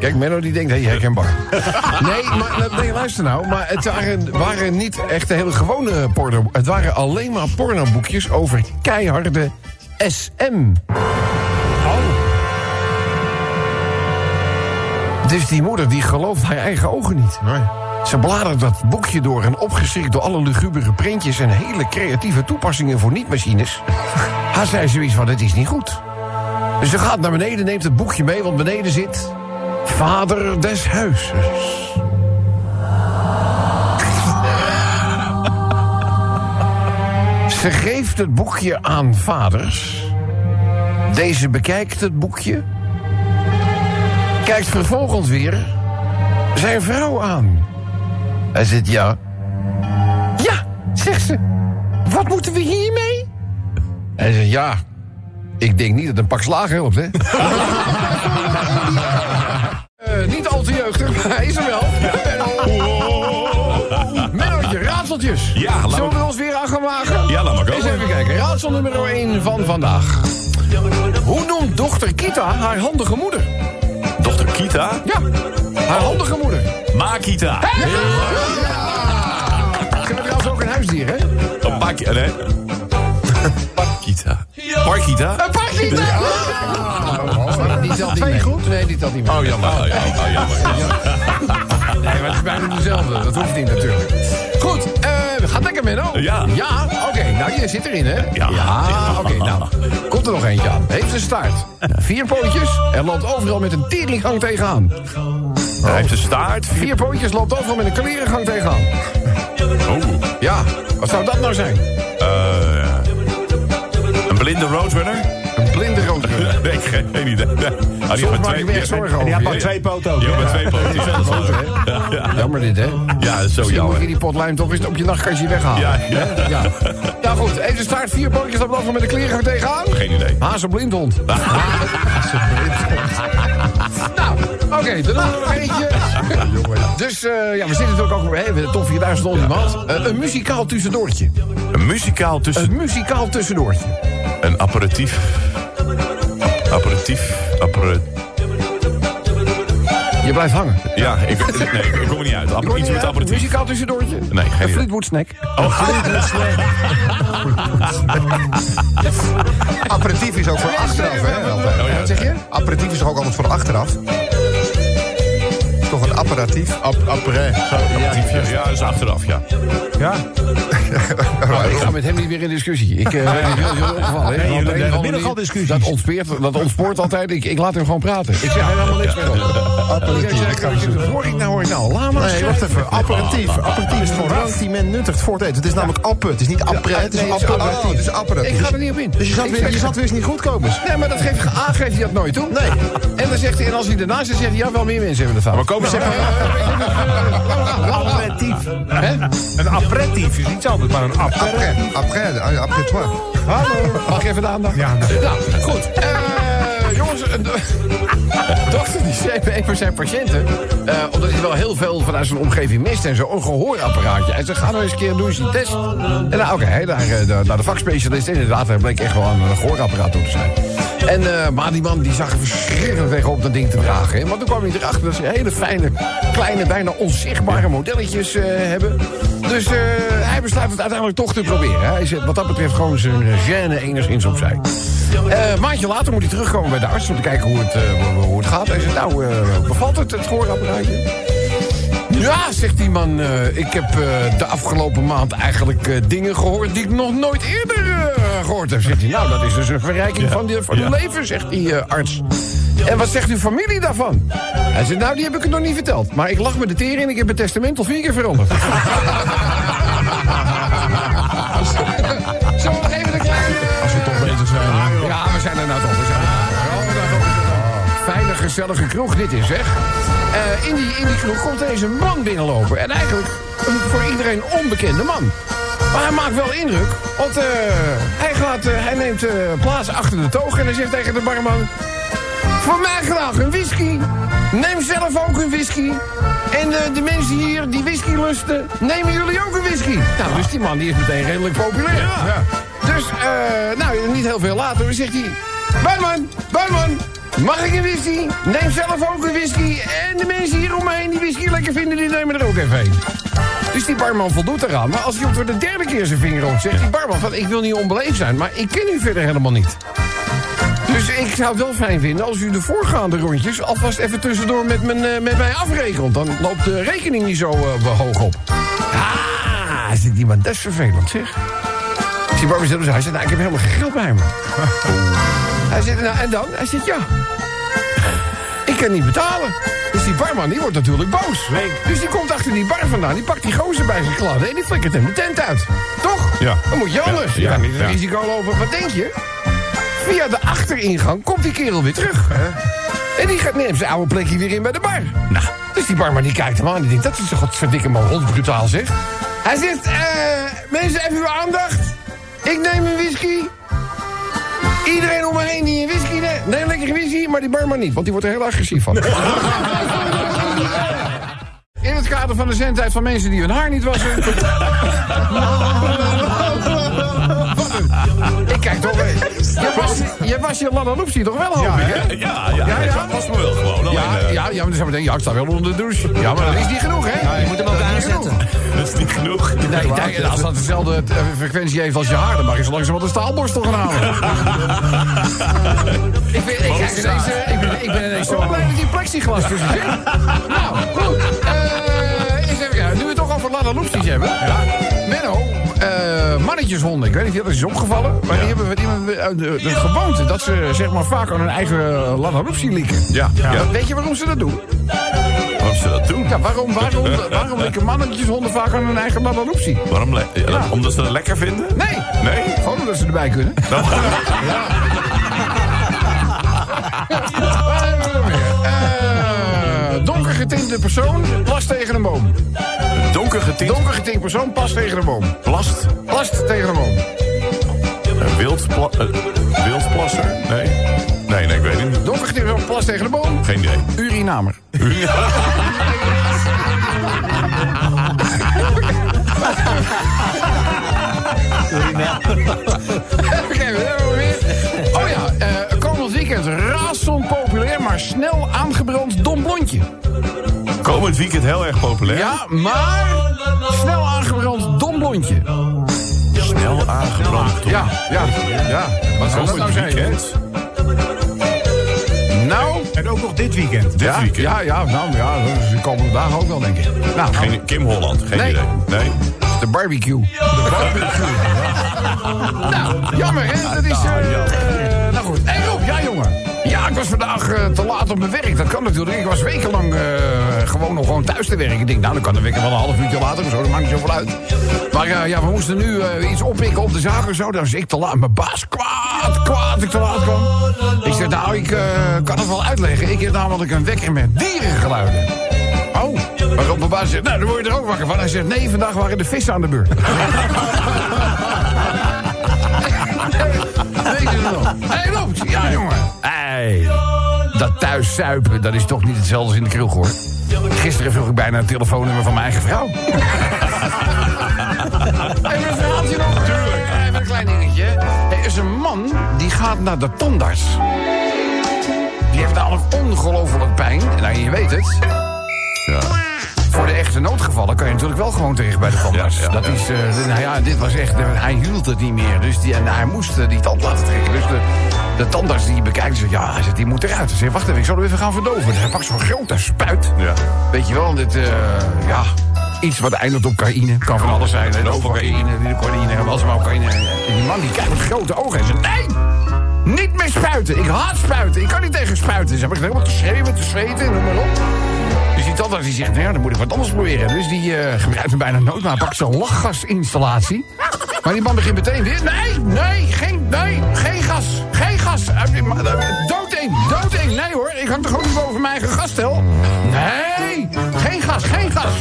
S2: Kijk, Menno die denkt, hé, hey, herkenbaar. Nee, maar nee, luister nou. Maar het waren, waren niet echt de hele gewone porno. Het waren alleen maar pornoboekjes over keiharde SM. Dus die moeder die gelooft haar eigen ogen niet. Ze bladert dat boekje door en opgeschrikt door alle lugubere printjes... en hele creatieve toepassingen voor niet-machines. [LAUGHS] Haar zei zoiets van, het is niet goed. Dus ze gaat naar beneden, neemt het boekje mee, want beneden zit... Vader des huizes. Ze geeft het boekje aan vaders. Deze bekijkt het boekje. Kijkt vervolgens weer zijn vrouw aan. Hij zegt ja. Ja, zegt ze. Wat moeten we hiermee? Hij zegt ja. Ik denk niet dat een pak slagen helpt, hè? [LAUGHS] Eh, niet al te jeugdig, maar hij is er wel. Mennootje, raadseltjes.
S3: Ja, laat
S2: Zullen we ons weer aan gaan wagen?
S3: Ja, laat maar
S2: Eens
S3: komen.
S2: even kijken. Raadsel nummer 1 van vandaag. Hoe noemt dochter Kita haar handige moeder?
S3: Dochter Kita?
S2: Ja, haar handige moeder.
S3: Makita.
S2: Ze hebben trouwens ook een huisdier, hè?
S3: Oh, Pak- nee. Parkita. Parkita?
S2: Een pakje! Oh, die niet mee. goed? Nee, die telt niet mee.
S3: Oh, jammer. Oh, ja, oh, jammer.
S2: Nee, maar het is bijna dezelfde. Dat hoeft niet natuurlijk. Goed, eh gaat lekker, Menno.
S3: Ja.
S2: Ja, oké. Nou, je zit erin, hè?
S3: Ja.
S2: oké. nou, komt er nog eentje aan. Heeft een staart. Vier pootjes en loopt overal met een teringgang tegenaan.
S3: Hij heeft een staart.
S2: Vier pootjes loopt overal met een klerengang tegenaan.
S3: Oh.
S2: Ja, wat zou dat nou zijn?
S3: Eh, een blinde roadrunner?
S2: Een blinde roodrunner. [LAUGHS]
S3: Nee, geen idee. Ah, die
S2: Soms
S3: heeft
S2: maak ik me echt zorgen
S5: die had maar
S2: je.
S5: twee poten ook.
S3: Ja,
S5: hè?
S3: met twee poten. Die? Ja, ja.
S2: Jammer dit, hè?
S3: ja, dat is zo
S2: Misschien moet je
S3: jammer.
S2: die potlijm toch eens op je nachtkastje weghalen.
S3: Ja, ja.
S2: Hè? ja. Nou goed, even staart, vier pootjes op lopen met de klerengang tegenaan.
S3: Geen idee.
S2: Haas een blindhond. [LAUGHS] nou, oké, er doen we nog eentje. Dus eh, ja, we zitten natuurlijk ook de top 4000 on demand. Eh, een muzikaal tussendoortje.
S3: Een muzikaal tussen...
S2: Een muzikaal tussendoortje.
S3: Een aperitief. Aperitief. Appara-
S2: Je blijft hangen.
S3: Ja, ik, nee, ik kom er niet uit. Aper- iets
S2: niet
S3: met aperitief.
S2: Muzikaal tussendoortje.
S3: Nee, geen
S2: Een
S3: idee.
S2: Fleetwood snack.
S4: Aperitief is ook voor achteraf, hè?
S3: Oh, ja.
S2: Wat zeg je?
S4: Aperitief is ook altijd voor achteraf. Apparatief.
S1: Ap- Après. Zo, ja.
S3: Ja, is achteraf, ja.
S5: Ja? [LAUGHS]
S2: Nou, ik ga met hem niet weer in discussie. Ik uh, ben heel opgevallen.
S5: Nee, jullie hebben middag al
S2: manier,
S5: discussies.
S2: Dat ontspoort, dat ontspoort altijd. Ik, ik laat hem gewoon praten. Ik zeg er helemaal niks meer over.
S4: Apparatief.
S2: Hoor ik nou, hoor ik nou. Laat maar
S1: Nee, wacht even. Apparatief. Apparatief is
S5: vooraf.
S1: drank die men nuttigt voor het eten. Het is namelijk appe. Het is niet après. Het is apparatief.
S4: Het is apparatief.
S2: Ik ga er niet op in.
S1: Dus je zat, weer, je zat weer eens niet goed, Kobus.
S2: Nee, maar dat geeft, A geeft hij dat nooit toe.
S1: Nee.
S2: En dan zegt hij, en als hij ernaast zit, zegt hij, ja, wel meer mensen hebben dat fout.
S3: Maar komen ze
S5: Aperitief.
S2: Hè?
S5: Een aperitief is iets anders, maar een
S4: Après,
S5: aperitief.
S4: après, ah, après toi.
S2: Hallo. Mag ik even de aandacht?
S5: Ja.
S2: Nou, goed. Eh, jongens, een do- [LAUGHS] dokter die zei bij een van zijn patiënten... eh, omdat hij wel heel veel vanuit zijn omgeving mist en zo... een gehoorapparaatje. Hij zei, ga nou eens een keer doen eens die test. En nou, oké, hij naar, eh, de, naar de vakspecialist. En inderdaad, hij bleek echt wel aan een gehoorapparaat toe te zijn. En, eh, maar die man die zag er verschrikkelijk tegenop dat ding te dragen. Want toen kwam hij erachter dat ze hele fijne, kleine, bijna onzichtbare modelletjes eh, hebben. Dus eh, hij besluit het uiteindelijk toch te proberen. Hij zet wat dat betreft gewoon zijn gêne enigszins opzij. Een maandje later moet hij terugkomen bij de arts om te kijken hoe het, hoe- het gaat. Hij zegt, nou, bevalt het, het gehoorapparaatje? Ja, zegt die man, ik heb de afgelopen maand eigenlijk dingen gehoord... die ik nog nooit eerder gehoord heb. Zegt hij, nou, dat is dus een verrijking van, die, van uw leven, zegt die eh, arts. En wat zegt uw familie daarvan? Hij zegt, nou, die heb ik het nog niet verteld. Maar ik lag met de tering en ik heb het testament al vier keer veranderd. [LAUGHS] Zo, nog even een kleine...
S1: Als we toch bezig zijn. hè.
S2: Ja, we zijn er nou toch. We zijn er nou. Het. Fijne, gezellige kroeg dit is, zeg. Eh, in, die, in die kroeg komt een man binnenlopen. En eigenlijk een voor iedereen onbekende man. Maar hij maakt wel indruk, want eh, hij, gaat, eh, hij neemt eh, plaats achter de toog... en hij zegt tegen de barman... Voor mij graag een whisky. Neem zelf ook een whisky. En de mensen hier die whisky lusten, nemen jullie ook een whisky. Nou, dus die man die is meteen redelijk populair. Ja. Dus, eh, nou, niet heel veel later zegt hij... Barman, barman, mag ik een whisky? Neem zelf ook een whisky. En de mensen hier om me heen die whisky lekker vinden, die nemen er ook even een. Dus die barman voldoet eraan. Maar als hij op voor de derde keer zijn vinger rolt, zegt die barman van... ik wil niet onbeleefd zijn, maar ik ken u verder helemaal niet. Dus ik zou het wel fijn vinden als u de voorgaande rondjes... alvast even tussendoor met, eh, mij afrekent. Dan loopt de rekening niet zo eh, hoog op. Ah, zit die man, dat is vervelend, zeg. Die barman zegt, hij zegt, nou, ik heb helemaal geen geld bij me. [LAUGHS] Hij zegt, nou, en dan? Hij zegt, ja. Ik kan niet betalen. Dus die barman, die wordt natuurlijk boos. Dus die komt achter die bar vandaan. Die pakt die gozer bij zijn kladden en die flikkert hem de tent uit. Toch?
S3: Ja.
S2: Dan moet je anders.
S3: Ja,
S2: je
S3: ja,
S2: kan niet het risico lopen. Wat denk je? Via de achteringang komt die kerel weer terug. En die gaat, neemt zijn oude plekje weer in bij de bar. Nou, dus die barman die kijkt hem aan. Die denkt, dat is een godverdikke man, brutaal zeg. Hij zegt, eh, mensen, even uw aandacht. Ik neem een whisky. Iedereen om me heen die een whisky neemt, neem lekker whisky, maar die barman niet, want die wordt er heel agressief van. In het kader van de zendtijd van mensen die hun haar niet wassen. [LAUGHS] Ik kijk toch even. Je was je, was je toch wel, hoop ik, hè?
S3: Ja, ja,
S2: Ja, ja.
S3: was me wel gewoon.
S2: Ja,
S3: eh,
S2: ja, ja, maar dan zou je denken, ja, ik sta wel onder de douche. Ja, maar dat is niet genoeg, hè?
S6: Je moet hem ook aanzetten.
S3: Dat is niet genoeg.
S2: Nee, als dat dezelfde eh, frequentie heeft als je haar... dan mag je zo langzaam wat een staalborstel gaan halen. [LAUGHS] ik, ben, ik, ineens, eh, ik, ben, ik ben ineens zo blij dat die plexiglas tussen zit. nou, goed. Eens even, ja, nu we het toch over Lana Loopsies hebben. Menno, eh, mannetjeshonden. Ik weet niet of dat is opgevallen. Maar die hebben, die hebben eh, de, de gewoonte dat ze zeg maar, vaak aan hun eigen Lana Loopsie lieken.
S3: Ja, ja.
S2: Weet je waarom ze dat doen?
S3: Waarom ze dat doen?
S2: Ja, waarom, waarom, waarom likken mannetjeshonden vaak aan hun eigen Loopsie?
S3: Waarom? ja, Omdat ze dat lekker vinden?
S2: Nee.
S3: Nee?
S2: Gewoon omdat ze erbij kunnen. [LAUGHS] Meer? Eh, donker getinte persoon plast tegen een boom.
S3: Donker getint
S2: Donker getint persoon plast tegen een boom.
S3: plast.
S2: Plast tegen een boom.
S3: Een wildpla eh? Nee? Nee, nee, ik weet het niet.
S2: Donker getint persoon plast tegen een boom.
S3: Geen idee.
S2: Urinamer. [LAUGHS] [LAUGHS] Weer? Oh ja, eh, komend weekend razend populair, maar snel aangebrand.
S3: Komend weekend heel erg populair.
S2: Ja, maar snel aangebrand dom blondje.
S3: Snel aangebrand.
S2: Ja, ja, ja. Wat zou dat nou zijn?
S3: weekend.
S2: Nou,
S5: En ook nog dit weekend.
S3: Dit
S2: Ja,
S3: weekend.
S2: ja, ja, nou ja, de komende dagen ook wel, denk ik. Nou,
S3: Geen, Kim Holland, geen
S2: Nee.
S3: idee. Nee?
S2: de barbecue. De barbecue. [LAUGHS] nou, jammer, hè? Dat is... eh, Ik was vandaag eh, te laat op mijn werk. Dat kan natuurlijk. Ik was wekenlang eh, gewoon nog gewoon thuis te werken. Ik denk, nou, dan kan de wekker wel een half uurtje later zo. Dat maakt niet zoveel uit. Maar eh, ja, we moesten nu iets oppikken op de zaak en zo. Dan was ik te laat. Mijn baas kwaad, kwaad, ik te laat kwam. Ik zeg, nou, ik kan het wel uitleggen. Ik heb namelijk een wekker met dierengeluiden. Oh, waarop mijn baas zegt, nou, dan word je er ook wakker van. Hij zegt, nee, vandaag waren de vissen aan de beurt. Weet je nog? Hé, loopt. Ja, jongen. Hey, dat thuis zuipen, dat is toch niet hetzelfde als in de kroeg, hoor. Gisteren vroeg ik bijna het telefoonnummer van mijn eigen vrouw. [LAUGHS] Even een verhaaltje nog. Tuurlijk. Even een klein dingetje. Er is een man die gaat naar de tandarts. Die heeft namelijk ongelooflijk pijn. En nou, je weet het.
S3: Ja.
S2: Voor de echte noodgevallen kan je natuurlijk wel gewoon terecht bij de tandarts.
S3: Ja, ja,
S2: dat is, eh, nou ja, dit was echt, hij hield het niet meer. Dus die, en hij moest eh, die tand laten trekken. Dus de, de tandarts die bekijkt, zegt, ja, die moet eruit. Hij zegt, wacht even, ik zal hem even gaan verdoven. Dus hij pakt zo'n grote spuit.
S3: Ja.
S2: Weet je wel, dit, eh, ja, iets wat eindigt op cocaïne. Kan van alles zijn. hè. Cocaïne, cocaïne, was maar cocaïne. En die man die kijkt met grote ogen en zegt, nee! Niet meer spuiten. Ik haat spuiten. Ik kan niet tegen spuiten. Dus heb ik helemaal te schreeuwen, te zweten, noem maar op. Dus die tandarts die zegt, nou ja, dan moet ik wat anders proberen. Dus die eh, gebruikt hem bijna nood, maar pakt zo'n lachgasinstallatie. Maar die man begint meteen weer, nee, nee, geen, nee, Doodeng, doodeng, nee hoor, ik hang toch niet boven mijn eigen gasstel? Nee, geen gas, geen gas.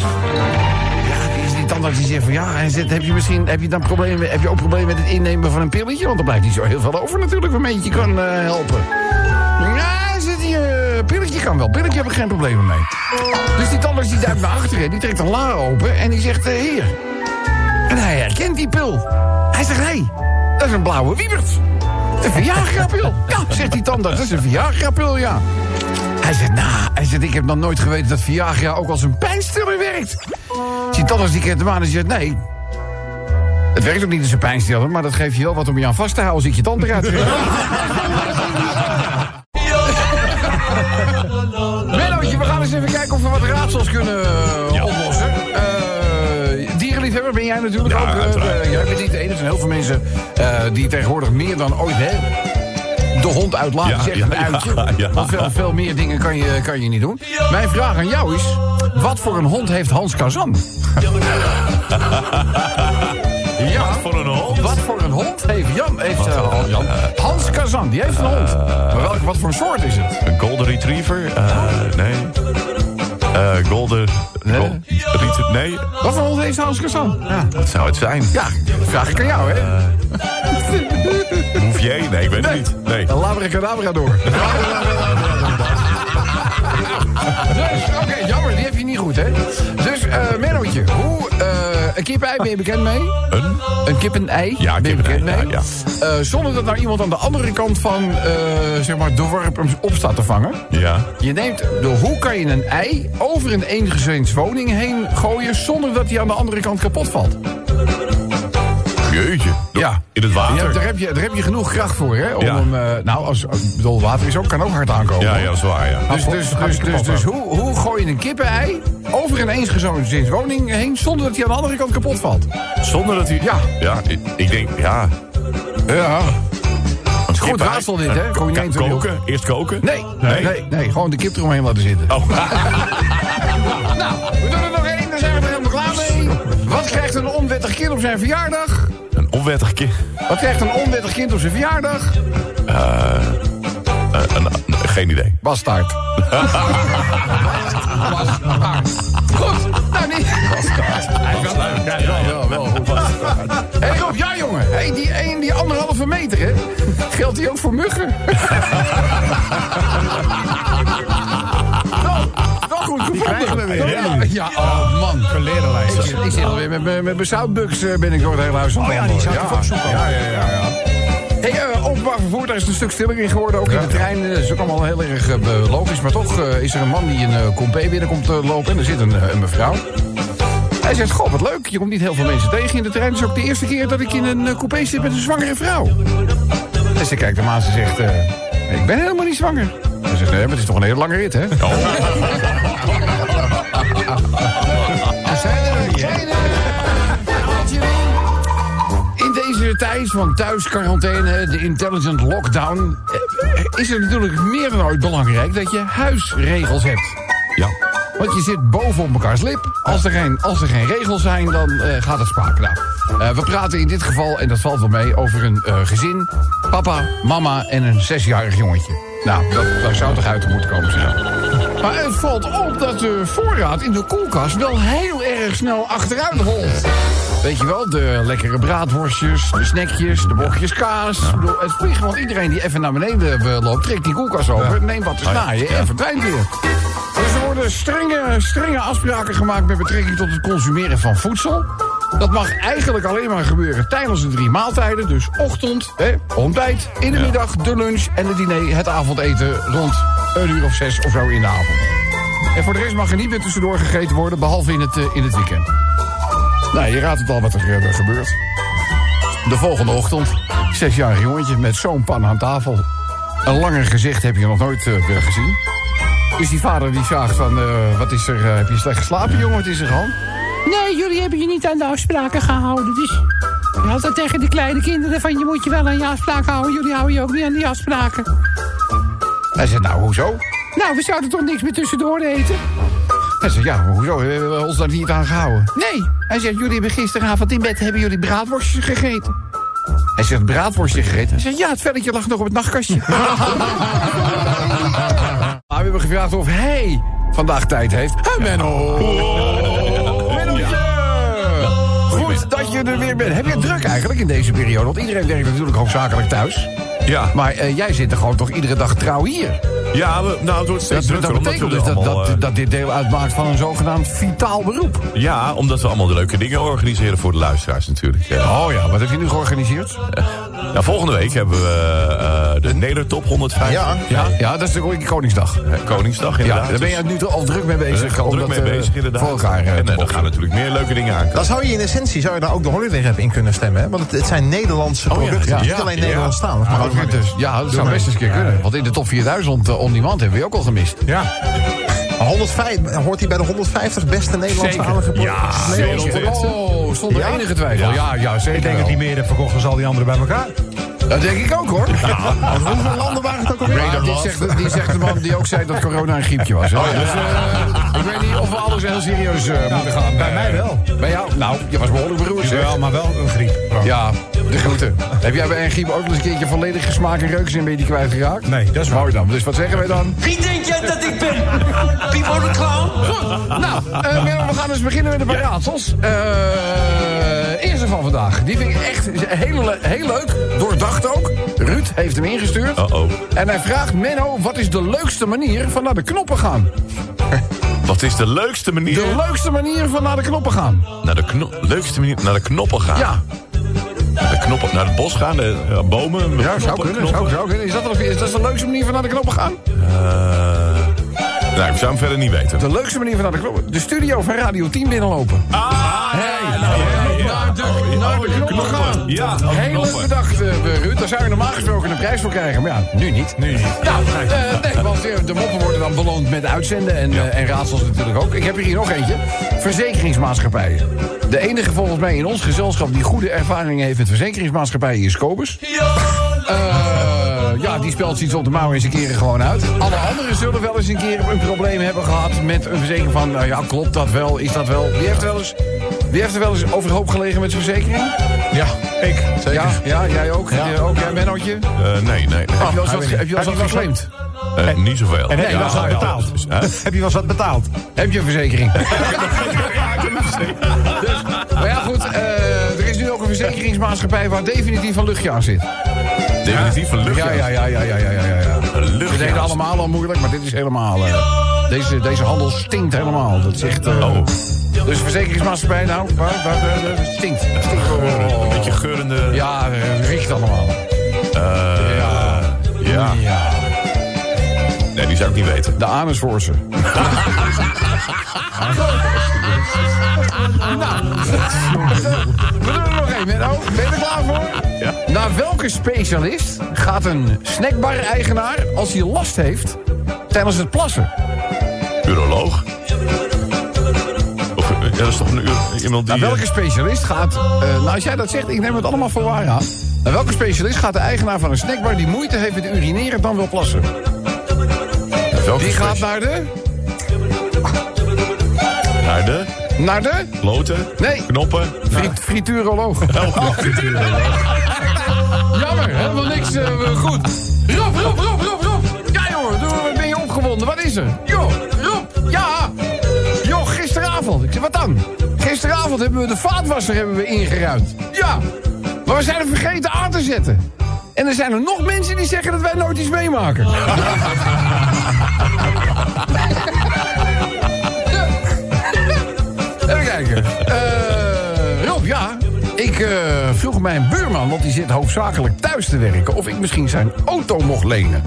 S2: Ja, die tandarts die zegt van, ja, hij zegt, heb je misschien, heb je dan problemen, heb je ook problemen met het innemen van een pilletje? Want er blijft niet zo heel veel over natuurlijk waarmee je kan eh, helpen. Ja, zit hier, eh, pilletje kan wel. Pilletje heb ik geen problemen mee. Dus die tandarts die duikt naar achteren, die trekt een la open en die zegt, eh, hier. En hij herkent die pil. Hij zegt, hé, dat is een blauwe wiebert. Een Viagra-pil. Ja, zegt die tandarts, dat is een Viagra-pil, ja. Hij zegt, nou, hij zegt, ik heb nog nooit geweten dat Viagra ook als een pijnstiller werkt. Die tandarts die kent hem aan en zegt, nee, het werkt ook niet als een pijnstiller, maar dat geeft je wel wat om je aan vast te houden als ik je tand eruit. [LAUGHS] Mennootje, we gaan eens even kijken of we wat raadsels kunnen. Eh, dierenliefhebber ben jij natuurlijk
S3: Ja,
S2: ook. eh, jij bent niet de enige. Er zijn heel veel mensen eh, die tegenwoordig meer dan ooit hè, de hond uitlaten.
S3: Ja,
S2: zeg
S3: ja,
S2: een uitje.
S3: ja.
S2: Veel, veel meer dingen kan je, kan je niet doen. Mijn vraag aan jou is: wat voor een hond heeft Hans Kazan? [LAUGHS] ja,
S3: Voor een hond?
S2: wat voor een hond heeft Jan? Heeft, eh, Hans- Jan? Hans Kazan, die heeft een hond. Maar welke, wat voor een soort is het?
S3: Een golden retriever? Nee. Eh, golden...
S2: Nee.
S3: Nee,
S2: Wat voor hond heeft Hans Kazan? Ja,
S3: wat zou het zijn?
S2: ja dat vraag ik aan jou, hè?
S3: Bouvier? Nee, ik weet het niet. Nee.
S2: Dan Labracadabra door. [LAUGHS] dus, oké, jammer, die heb je niet goed, hè? Dus, eh een kip-ei, ben je bekend mee?
S3: Een?
S2: Een kip-en-ei,
S3: Ja,
S2: ben je bekend mee?
S3: ja,
S2: Eh, zonder dat nou iemand aan de andere kant van, eh, zeg maar, de worp hem op staat te vangen.
S3: Ja.
S2: Je neemt, de, hoe kan je een ei over een eengezinswoning heen gooien... zonder dat hij aan de andere kant kapot valt?
S3: Jeetje.
S2: Ja.
S3: In het
S2: Ja,
S3: water?
S2: daar, heb je, daar heb je genoeg kracht voor, hè? Om
S3: Ja.
S2: hem, eh, nou, als, ik bedoel, water is ook, kan ook hard aankomen.
S3: Ja, ja, dat is waar, ja.
S2: Dus, dus, dus, dus, dus hoe, hoe gooi je een kippenei over een eensgezinswoning heen... zonder dat hij aan de andere kant kapot valt?
S3: Zonder dat hij...
S2: Ja.
S3: Ja, ik, ik denk, ja...
S2: Ja.
S3: Een
S2: Goed raadsel dit, hè?
S3: Koken? Eerst koken?
S2: Nee, nee, nee, nee, gewoon de kip eromheen laten zitten.
S3: Oh. [LAUGHS]
S2: Nou, we doen er nog één, dan zijn we er helemaal klaar mee. Wat krijgt een onwettig kind op zijn verjaardag?
S3: Een onwettig kind.
S2: Wat krijgt een onwettig kind op zijn verjaardag?
S3: Eh, een- een- geen idee.
S2: Bastaard. Bastaard. Goed, nou niet... Bastaard. Hij leuk. Ja, ja, ja, wel goed. Hé hey Rob, ja jongen. Hey, die, een, die anderhalve meter, hè? Geldt die ook voor muggen? Ja, oh man.
S5: Geleerdenlijst.
S2: Ik, zit- ik zit alweer met, mijn- met mijn zoutbuks eh, ben ik door het hele huis aan
S5: Oh ja, die zat ik op zoek al.
S2: Ja, ja, ja, ja. Hey, eh, openbaar vervoer, daar is het een stuk stiller in geworden. Ook in de trein. eh, Dat is ook allemaal heel erg eh, logisch. Maar toch eh, is er een man die een uh, compé binnenkomt eh, lopen. En er zit een, eh, een mevrouw. Hij zegt, goh, wat leuk. Je komt niet heel veel mensen tegen in de trein. Het is ook de eerste keer dat ik in een eh, coupé zit met een zwangere vrouw. En ze kijkt hem aan. Ze zegt, eh, Ik ben helemaal niet zwanger. Hij zegt, nee, maar het is toch een hele lange rit, hè? Er [LAUGHS] In deze tijd van thuisquarantaine, de intelligent lockdown... eh, is het natuurlijk meer dan ooit belangrijk dat je huisregels hebt.
S3: Ja.
S2: Want je zit boven op mekaars lip. Als er geen, als er geen regels zijn, dan eh, gaat het spaak. Nou, eh, we praten in dit geval, en dat valt wel mee, over een eh, gezin. Papa, mama en een zesjarig jongetje. Nou, dat, daar zou toch uit te moeten komen zeg. Maar het valt op dat de voorraad in de koelkast wel heel erg snel achteruit holt. Weet je wel, de lekkere braadworstjes, de snackjes, de bochtjes kaas. Ik bedoel, het vliegt, want iedereen die even naar beneden eh, loopt... trekt die koelkast over, neemt wat te snaaien en verdwijnt weer. Dus er worden strenge, strenge afspraken gemaakt met betrekking tot het consumeren van voedsel. Dat mag eigenlijk alleen maar gebeuren tijdens de drie maaltijden. Dus ochtend, hè, ontbijt, in de middag, de lunch en het diner, het avondeten rond een uur of zes of zo in de avond. En voor de rest mag er niet meer tussendoor gegeten worden, behalve in het, eh, in het weekend. Nou, je raadt het al wat er eh, gebeurt. De volgende ochtend, zesjarig jongetje met zo'n pan aan tafel. Een langer gezicht heb je nog nooit eh, gezien. Dus die vader die vraagt van, eh, wat is er, heb je slecht geslapen jongen, wat is er aan?
S6: Nee, jullie hebben je niet aan de afspraken gehouden. Dus je had dat tegen de kleine kinderen van je moet je wel aan je afspraken houden. Jullie houden je ook niet aan die afspraken.
S2: Hij zegt, nou, hoezo?
S6: Nou, we zouden toch niks meer tussendoor eten?
S2: Hij zegt, ja, hoezo? We hebben ons daar niet aan gehouden.
S6: Nee.
S2: Hij zegt, jullie hebben gisteravond in bed, hebben jullie braadworstjes gegeten? Hij zegt, braadworstje gegeten? Hij zegt, ja, het velletje lag nog op het nachtkastje. [LAUGHS] Maar we hebben gevraagd of hij vandaag tijd heeft. Hey, Menno! Mennootje! Goed dat je er weer bent. Heb je het druk eigenlijk in deze periode? Want iedereen werkt natuurlijk hoofdzakelijk thuis.
S3: Ja,
S2: Maar eh, jij zit er gewoon toch iedere dag trouw hier.
S3: ja we, nou, het wordt steeds
S2: Dat,
S3: drukker.
S2: dat betekent dus dat,
S3: allemaal,
S2: dat,
S3: eh,
S2: dat dit deel uitmaakt van een zogenaamd vitaal beroep.
S3: Ja, omdat we allemaal de leuke dingen organiseren voor de luisteraars natuurlijk. Eh,
S2: Oh ja, wat heb je nu georganiseerd? [LAUGHS]
S3: nou, volgende week hebben we eh, de Nedertop 105.
S1: Ja.
S2: Ja, ja dat is de Koningsdag.
S3: Eh, Koningsdag
S2: Ja,
S3: inderdaad.
S2: daar ben je nu al druk mee bezig.
S3: we
S2: om
S3: druk mee
S2: eh,
S3: bezig inderdaad.
S2: Voor elkaar eh,
S3: en eh, er
S2: bokken.
S3: gaan natuurlijk meer leuke dingen aankomen.
S1: Dan zou je in essentie zou je daar ook de Holiday Rap in kunnen stemmen. Hè? Want het, het zijn Nederlandse
S3: Oh ja,
S1: producten.
S2: ja.
S1: Niet
S3: Ja,
S1: alleen
S3: ja.
S1: Nederlandstalig. Maar ook
S2: dus, ja, dat zou best eens een keer kunnen. Want in de top 4000 uh, on demand hebben we ook al gemist.
S5: Ja.
S1: 105, hoort hij bij de 150 beste Nederlandstalige
S2: Zeker.
S1: producten?
S3: Ja,
S1: Nederlandse
S3: zeker.
S2: Oh, zonder
S1: Ja?
S2: enige twijfel. Ja, ja, zeker
S5: Ik denk dat hij meer heeft verkocht dan al die anderen bij elkaar.
S2: Dat denk ik ook hoor. [LAUGHS]
S1: Want hoeveel landen waren het ook alweer?
S2: Ja, die, zegt, die zegt de man die ook zei dat corona een griepje was. Hè? Dus, eh, ik weet niet of we alles heel serieus eh, moeten gaan.
S5: bij mij wel.
S2: Bij jou? Nou, je was behoorlijk beroerd. zeg.
S5: Wel, maar wel een griep.
S2: Ja, de groeten. Heb jij bij een griep ook nog eens een keertje volledig gesmaak en reukzin ben je die kwijtgeraakt?
S5: Nee, dat is waar.
S2: Mooi dan. Dus wat zeggen wij dan?
S7: Wie denk jij dat ik ben? Pipo de Clown?
S2: Goed, nou, eh, we gaan dus beginnen met de paar raadsels. Eh, eerste van vandaag. Die vind ik echt heel, heel leuk. Doordacht ook. Ruud heeft hem ingestuurd.
S3: Uh-oh.
S2: En hij vraagt, Menno, wat is de leukste manier van naar de knoppen gaan? [LAUGHS]
S3: Wat is de leukste manier?
S2: De leukste manier van naar de knoppen gaan.
S3: naar de kno- leukste manier naar de knoppen gaan.
S2: Ja,
S3: Naar de knoppen, naar het bos gaan, de eh, bomen.
S2: ja
S3: knoppen,
S2: zou kunnen. Zou, zou kunnen. Is dat, is dat de leukste manier van naar de knoppen gaan?
S3: Eh, nou, ik zou hem verder niet weten.
S2: De leukste manier van naar de knoppen. De studio van Radio 10 binnenlopen.
S3: Ah,
S2: Hey,
S3: nou, ja,
S2: de, naar de knoppen gaan.
S3: Ja, oh, knoppen.
S2: bedacht, eh, Ruud. Daar zou je normaal gesproken een prijs voor krijgen. Maar ja, nu niet.
S5: Nu niet.
S2: Nou, eh, nee, want eh, de moppen worden dan beloond met uitzenden en, en raadsels natuurlijk ook. Ik heb er hier nog eentje. Verzekeringsmaatschappijen. De enige volgens mij in ons gezelschap die goede ervaringen heeft met verzekeringsmaatschappijen is Kobus. Eh, ja, die spelt iets op de mouw eens een keer gewoon uit. Alle anderen zullen wel eens een keer een probleem hebben gehad met een verzekering van... nou ja, klopt dat wel? Is dat wel? Wie heeft er wel eens, wie heeft er wel eens overhoop gelegen met zijn verzekering?
S5: Ja, ik. Zeker.
S2: Ja, ja jij ook? Ja. ook jij, Mennootje?
S3: Eh, nee, nee.
S2: Heb je wel eens wat,
S5: weet niet.
S2: heb je wel eens
S5: Heb
S2: wat
S5: eens
S2: geclaimd?
S3: Eh, niet zoveel.
S5: En heb je wel eens
S2: ja,
S5: wat
S2: ja,
S5: betaald?
S3: Dus, hè?
S5: Heb je wel eens wat betaald?
S2: Heb je een verzekering? [LAUGHS] [LAUGHS] dus, maar ja, goed. eh, verzekeringsmaatschappij waar definitief een luchtje aan zit.
S3: Definitief een luchtje.
S2: Ja, ja, ja, ja, ja, ja, ja. ja.
S3: Luchtje.
S2: deden allemaal al moeilijk, maar dit is helemaal... eh, deze, deze handel stinkt helemaal. Dat zegt... eh,
S3: Oh.
S2: Dus verzekeringsmaatschappij, nou, waar, waar, waar, waar- stinkt. stinkt oh.
S3: Een beetje geurende...
S2: Ja, eh, riekt allemaal.
S3: eh, ja. ja.
S2: Ja.
S3: Nee, die zou ik niet weten.
S2: De anus voor ze. [LAUGHS] nou, we doen er nog Menno, ben je er klaar voor?
S3: Ja.
S2: Naar welke specialist gaat een snackbar-eigenaar als hij last heeft tijdens het plassen?
S3: Uroloog. Of, ja, dat is toch een uro- iemand die...
S2: Naar welke
S3: eh,
S2: specialist gaat... eh, nou, als jij dat zegt, ik neem het allemaal voor waar aan. Naar welke specialist gaat de eigenaar van een snackbar... die moeite heeft met urineren dan wil plassen?
S3: Welke
S2: Die gaat naar de...
S3: Naar de
S2: Naar de...
S3: kloten,
S2: Nee.
S3: knoppen.
S2: Friet, [LAUGHS] frituuroloog. Jammer, helemaal niks eh, goed. Rob, Rob, Rob, Rob, Rob. Ja, jongen, ben je opgewonden? Wat is er? Jo, Rob, ja. Jo, gisteravond. Ik zeg, wat dan? Gisteravond hebben we de vaatwasser hebben we ingeruimd. Ja, maar we zijn er vergeten aan te zetten. En er zijn er nog mensen die zeggen dat wij nooit iets meemaken. [LAUGHS] Even kijken. Eh, Rob, ja. Ik eh, vroeg mijn buurman, want die zit hoofdzakelijk thuis te werken... of ik misschien zijn auto mocht lenen.